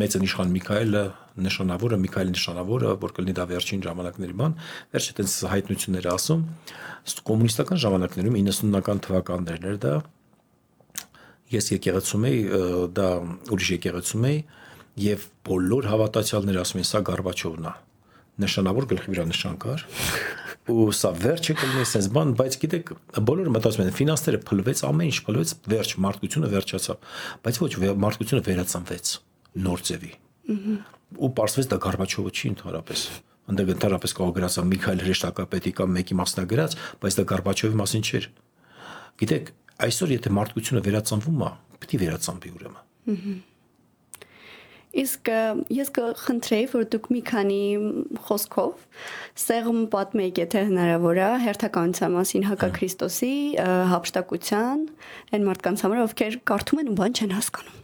մեծը իշխան Միքայելը նշանավորը Միքայել նշանավորը որ կլինի դա վերջին ժամանակների բան վերջը տենց հայտնություններ ասում. Կոմունիստական ժամանակներում 90-ական թվականներն էր դա ես եկեղեցում էի դա ուրիշ եկեղեցում էի եւ բոլոր հավատացյալները ասում են սա Գարբաչովն է նշանավոր գլխի վրա նշան կար ու սա վերջը կլինի sense բան, բայց գիտեք, բոլորը մտածում են ֆինանսները փլվեց, ամեն ինչ փլվեց, վերջ, մարդկությունը վերջացավ, բայց ոչ, մարդկությունը վերածանվեց նոր ձևի։ Ու պարզվեց դա Գարբաչովը չի ընդհանրապես այնտեղ ընդհանրապես կարող գրածա Միքայել Հրեշտակապետի կամ մեկի մասնագրած, բայց դա Գարբաչովի մասին չէր։ Գիտեք, այսօր եթե մարդկությունը վերածանվում է, պետք է վերածանվի ուրեմն։ Իսկ ես կխնդրեի, որ դուք մի քանի խոսքով սեղմ պատմեիք, եթե հնարավոր է, հերթականության մասին հակաքրիստոսի հապշտակության այն մարդկանց համար, ովքեր կարդում են ու բան չեն հասկանում։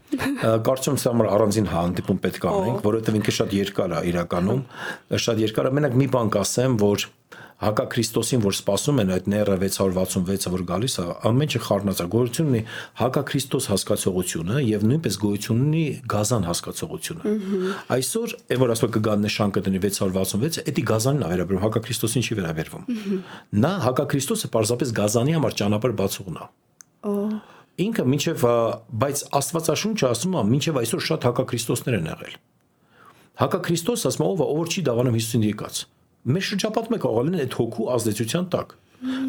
Կարծում եմ սա համար առանձին հանդիպում պետք է անենք, որովհետև ինքը շատ երկար է իրականում, շատ երկար է։ Մենակ մի բան կասեմ, որ հակա Քրիստոսին, որ սпасում են այդ ները 666-ը, որ գալիս է, ամենը խառնածագործություն ունի հակա Քրիստոս հասկացողությունը եւ նույնպես գոյություն ունի գազան հասկացողությունը։ Այսօր, այն որ ասում կգան նշան կդնի 666-ը, դա գազանին է վերաբերում, հակա Քրիստոսին չի վերաբերվում։ Նա հակա Քրիստոսը պարզապես գազանի համար ճանապարհ բացողն է։ Օ ինքը մինչև բայց Աստվածաշունչը ասում է մինչև այսօր շատ հակա Քրիստոսներ են եղել հակա Քրիստոս ասում ով ով չի դավանում Հիսուսին եկած մեր շրջապատում է կարող լինել այդ հոգու ազդեցության տակ։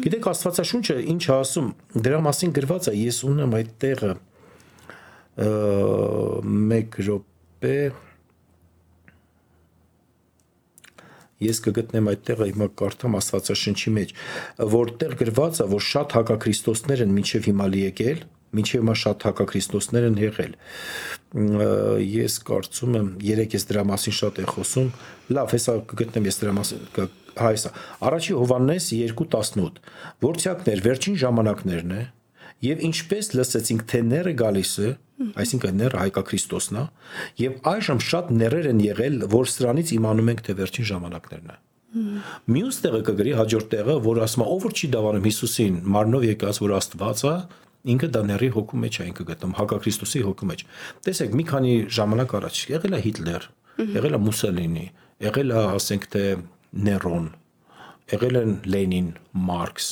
Գիտեք Աստվածաշունչը ինչ ասում, դրա մասին գրված է, ես ունեմ այդ տեղը 1 րոպե ես կգտնեմ այդ տեղը հիմա կարդամ Աստվածաշնչի մեջ, որտեղ գրված է, որ շատ հակաքրիստոսներ են մինչև հիմա լի եկել, մինչև հիմա շատ հակաքրիստոսներ են եղել։ Ես կարծում եմ, երեք ես դրա մասին շատ եմ խոսում։ Լավ, հեսա կգտնեմ ես դրա մասին հայսա։ Առաջի Հովաննես 2:18 Որցյակներ վերջին ժամանակներն է եւ ինչպես լսեցինք թե ները գալիս է, այսինքն ները հայկաքրիստոսն է, եւ այժմ շատ ներեր են եղել, որ սրանից իմանում ենք թե վերջին ժամանակներն է։ Մյուս տեղը կգրի հաջորդ տեղը, որ ասում է ով որ չի դավանում Հիսուսին, մարմնով եկած որ Աստված է, ինքը դաների հոգու մեջ է ինքը գտնում հակաքրիստոսի հոգու մեջ տեսեք մի քանի ժամանակ առաջ եղել է հիտլեր եղել է մուսոլինի եղել է ասենք թե ներոն եղել են լենին մարքս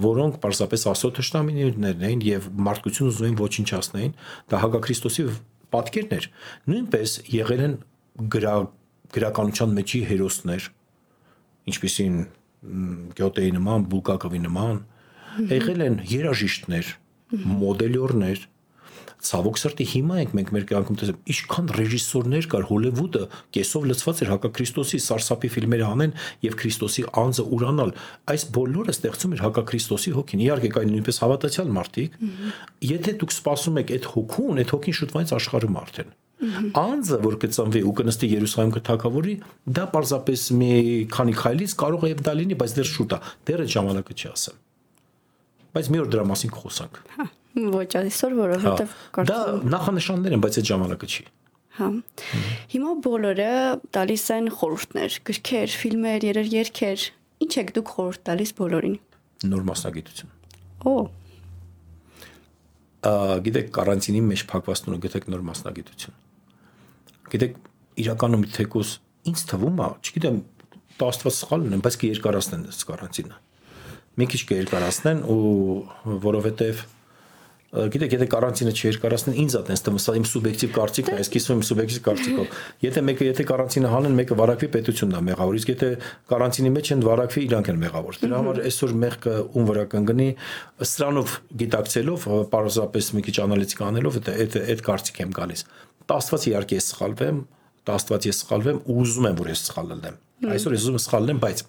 որոնք պարզապես ասո թշնամիներն էին եւ մարդկությունը ուզում էին ոչնչացնեին դա հակաքրիստոսի պատկերն էր նույնպես եղել են գրա գրականության մեջի հերոսներ ինչպիսին գյոտեի նման բուլկակովի նման եղել են երաժիշտներ մոդելյորներ ցավոք սրտի հիմա ենք մենք մեր կյանքում տեսնում ինչքան ռեժիսորներ կար հոլիվուդը կեսով լցված էր հակաքրիստոսի սարսափի ֆիլմեր անեն եւ քրիստոսի անձը ուրանալ այս բոլորը ստեղծում էր հակաքրիստոսի հոգին իհարկե կային նույնպես հավատացյալ մարդիկ եթե դուք սպասում եք այդ հոգուն այդ հոգին շուտվանից աշխարհում արդեն անձը որ կծնվի ու կնստի Երուսաղեմ կթակավորի դա պարզապես մի քանի քայլից կարող է դա լինի բայց դեռ շուտ է դեռ այդ ժամանակը չի ասեմ բայց մի օր դրա մասին կխոսանք։ Հա, ոչ այսօր, որովհետև կարծում Դա նախանշաններ են, բայց այդ ժամանակը չի։ Հա։ Հիմա բոլորը տալիս են խորհուրդներ, գրքեր, ֆիլմեր, երեր երգեր։ Ինչ եք դուք խորհուրդ տալիս բոլորին։ Նոր մասնագիտություն։ Օ։ Ա գիտեք, կարանտինի մեջ փակվածությունը գտեք նոր մասնագիտություն։ Գիտեք, իրականում թեկուս ինձ թվում է, չգիտեմ, տաստված սխալ ունեմ, բայց կերկարացնեն այս կարանտինը մի քիչ կերկարացնեն ու որովհետև գիտեք, եթե կարանտինը չերկարացնեն, ինձ է տենց թվում, սա իմ սուբյեկտիվ կարծիքն է, այս կիսում իմ սուբյեկտիվ կարծիքով։ Եթե մեկը եթե կարանտինը հանեն, մեկը վարակվի պետությունն է մեղավոր, իսկ եթե կարանտինի մեջ են վարակվի, իրանք են մեղավոր։ Դրա համար այսօր մեղքը ում վրա կընկնի, սրանով գիտակցելով, պարզապես մի քիչ անալիտիկ անելով, այդ այդ կարծիք եմ գալիս։ Տաստված իհարկե ես սխալվեմ, տաստված ես սխալվեմ ու ուզում եմ որ ես սխալ լինեմ։ Այսօր ես ուզում եմ սխալ լինեմ, բայց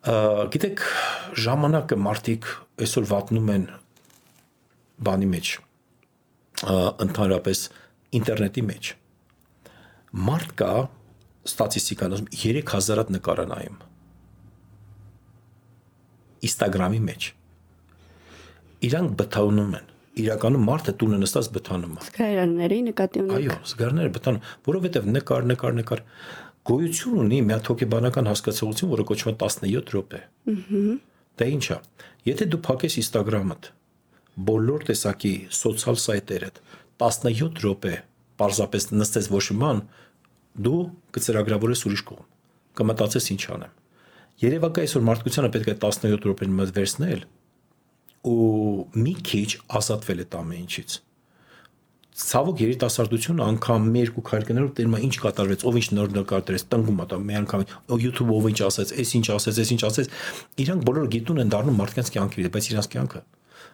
գիտեք ժամանակը մարդիկ այսօր վատնում են բանի մեջ ընդհանրապես ինտերնետի մեջ մարդ կա ստատիստիկան 3000-ատ նկարանայում Instagram-ի մեջ իրանք բթանում են իրականում մարդը տունը նստած բթանում է զգայարանների նկատի ունեք այո զգայարանները բթանում որովհետև նկար նկար նկար գոյություն ունի մի հատ հոգեբանական հասկացողություն որը կոչվում է 17 րոպե դա ի՞նչ է եթե դու փակես Instagram-ըդ բոլոր տեսակի սոցիալ սայթերը 17 րոպե պարզապես նստես ոչ ման դու կծրագրավորես ուրիշ կողմ կմտածես ինչ անեմ երևակայ այսօր մարդկությանը պետք է 17 րոպեն մոտ վերցնել ու մի քիչ ազատվել այդ ամեն ինչից ցավոք երիտասարդությունը անգամ մի երկու քարկներով տերմա ինչ կատարվեց, ով ինչ նոր նկարդրեց, տնկում ատա մի անգամ YouTube-ով ինչ ասեց, այս ինչ ասեց, այս ինչ ասեց, իրանք բոլորը գիտուն են դառնում մարդկանց կյանքի, բայց իրանք կյանքը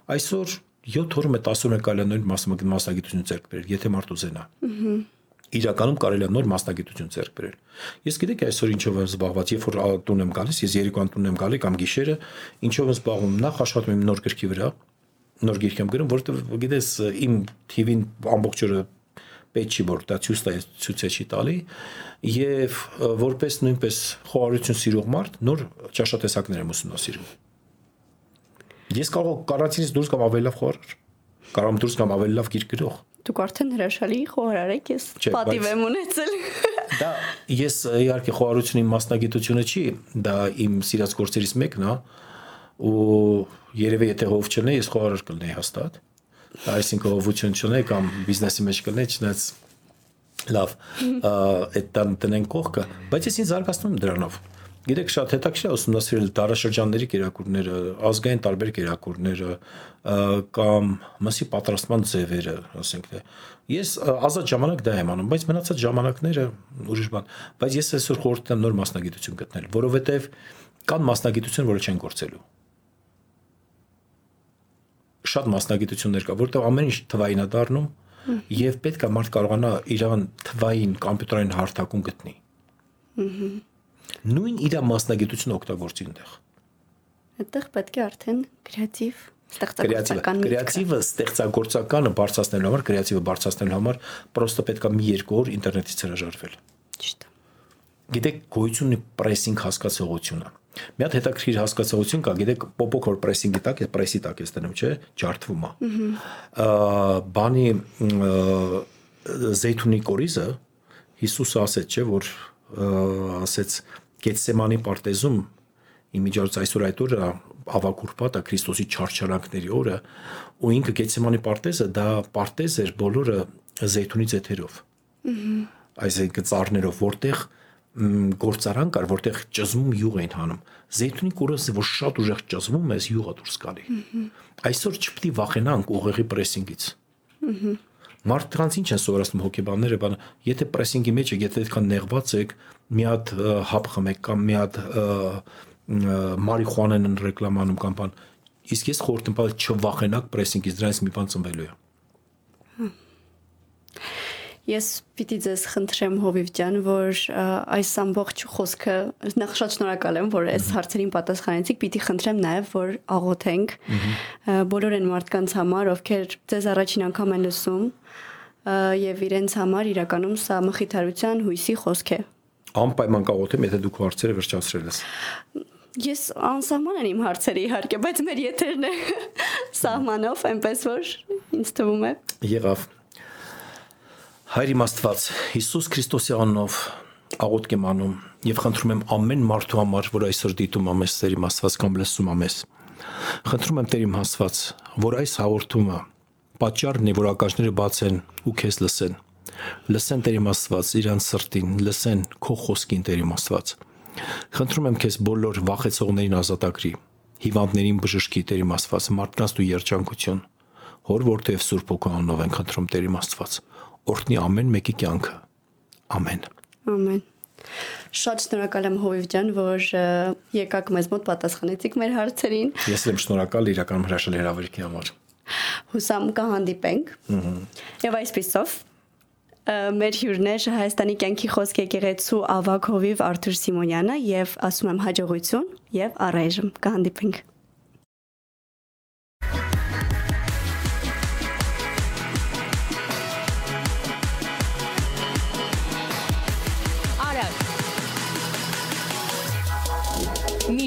Այսօր 7 օրը մետ 10 օրը կարելի է նոր մասնագիտություն ձեռք բերել, եթե մարդ ուզենա։ Ահա իրականում կարելի է նոր մասնագիտություն ձեռք բերել։ Ես գիտեք այսօր ինչով եմ զբաղված, երբ որ տուն եմ գալիս, ես երեկոյան տուն եմ գալի կամ գիշերը, ինչով եմ զբաղվում, նախ աշխատում եմ նոր գրքի վրա, նոր գիրք եմ գրում, որովհետև գիտես իմ TV-ին ամբողջ օրը պետք չի որ դա ցույց տա ցույց չի տալի եւ որպես նույնպես խոհարություն սիրող մարդ նոր ճաշատեսակներ եմ ուսումնասիրում Ես կարող կարանտինից դուրս կամ ավելի լավ խորար։ Կարող դուրս կամ ավելի լավ գիրք գրող։ Դուք արդեն հրաշալի խոհարար եք, ես պատիվ եմ ունեցել։ Դա ես իհարկե խոհարությունը իմ մասնագիտությունը չի, դա իմ սիրած գործերից մեկն է ու երևի եթե հով չնե ես խոհարար կլնեի հաստատ։ Այսինքն հովություն չունե կամ բիզնեսի մեջ կլնե, չնայած լավ, այդ տնեն կողքը, բայց ես ինձ զարգացնում եմ դրանով Գիտեք, շատ հետաքրքիր է ուսումնասիրել դարաշրջանների կերակուրները, ազգային տարբեր կերակուրները կամ մսի պատրաստման ձևերը, ասենք թե։ Ես ազատ ժամանակ դա եմ անում, բայց մնացած ժամանակները ուրիշ բան։ Բայց ես այսօր խորհուրդ եմ նոր մասնագիտություն գտնել, որովհետև կան մասնագիտություն, որը չեն գործելու շատ մասնագիտություններ կա, որտեղ ամեն ինչ թվային է դառնում եւ պետք է մարդ կարողանա իրան թվային կոմպյուտերային հարթակում գտնի։ նույն իր մասնագիտությունը օգտագործի այնտեղ։ Այդտեղ պետք է արդեն կրեատիվ ստեղծագործական կրեատիվը ստեղծագործականը բարձրացնելու համար, կրեատիվը բարձրացնելու համար պրոստը պետք է մի երկու օր ինտերնետից հրաժարվել։ Ճիշտ։ Գիտեք, գոյությունի պրեսինգ հասկացողությունը։ Մի հատ հետաքրքիր հասկացողություն կա, գիտեք, պոպոկ որ պրեսինգի տակ է, պրեսի տակ է ստանում, չէ՞, ջարդվում է։ Բանի զեյթունի կորիզը Հիսուսը ասեց, չէ, որ ասեց Գետսեմանի պարտեզում իմիջիայց այսօր այդ օրը ավակուրպատա Քրիստոսի չարչարանքների օրը ու ինքը Գետսեմանի պարտեզը դա պարտեզ էր բոլորը զեյթունի ձեթերով։ Այսինքն ծառներով, որտեղ գործարան կար, որտեղ ճզմում յուղ էին հանում։ Զեյթունի կորոսը որ շատ ուժեղ ճզմում ես յուղը դուրս գալի։ Այսօր չպետք է վախենանք ուղեղի պրեսինգից։ Մարդկանց ինչ են սովորացնում հոկեբանները, բանը, եթե պրեսինգի մեջ եք, եթե այդքան նեղված եք, մի հատ հապ խմեք կամ մի հատ մարիխուանան ռեկլամանում կամ բան, իսկ ես խորտ եմ պատը չվախենակ պրեսինգից, դրանից մի բան ծնվելու է։ Ես պիտի ձեզ խնդրեմ Հովիվ ջան, որ այս ամբողջ խոսքը նախ շատ շնորհակալ եմ, որ այս հարցերին պատասխանեցիք, պիտի խնդրեմ նաև որ աղոթենք բոլոր այն մարդկանց համար, ովքեր ձեզ առաջին անգամ են լսում եւ իրենց համար իրականում սա մխիթարության հույսի խոսք է։ Անպայման կաղոթեմ, եթե դուք հարցերը վերջացրել ես։ Ես անսահման եմ իմ հարցերը իհարկե, բայց մեր եթերն է սահմանով, այնպես որ ինձ թվում է։ Եղավ։ Հայր իմ Աստված, Հիսուս Քրիստոսի անունով աղոթք եմ անում եւ խնդրում եմ ամեն մարդու համար, որ այսօր դիտում ամես Տեր իմ Աստված կամ լսում ամես։ Խնդրում եմ Տեր իմ Աստված, որ այս հաղորդումը Պատճառն է, որ ակաշները բացեն ու քեզ լսեն։ Լսեն Տեր իմ Աստված իրանց սրտին, լսեն քո խոսքին Տեր իմ Աստված։ Խնդրում եմ քեզ բոլոր վախեցողներին ազատագրի, հիվանդներին բժշկի Տեր իմ Աստված, մարդկանց դու երջանկություն։ Հոր եւ Սուրբ անունով ենք խնդրում Տեր իմ Աստված։ Օրհնի ամեն մեկի կյանքը։ Ամեն։ Ամեն։ Շատ շնորհակալ եմ Հովիվ ջան, որ եկաք մեզ մոտ պատասխանեցիք մեր հարցերին։ Ես եմ շնորհակալ իրական հրաշալի հրավերքի համար։ Հուսամ կհանդիպենք։ Եվ այսպեսով մեր հյուրներ Հայաստանի կյանքի խոսք եկեղեցու Ավակ Հովիվ Արթուր Սիմոնյանը եւ ասում եմ հաջողություն եւ առայժմ կհանդիպենք։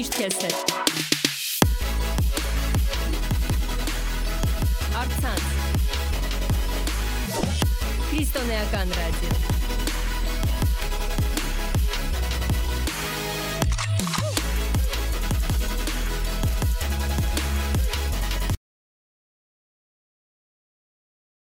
Միշտ քեզ հետ։ Արցանց։ Քրիստոնեական ռադիո։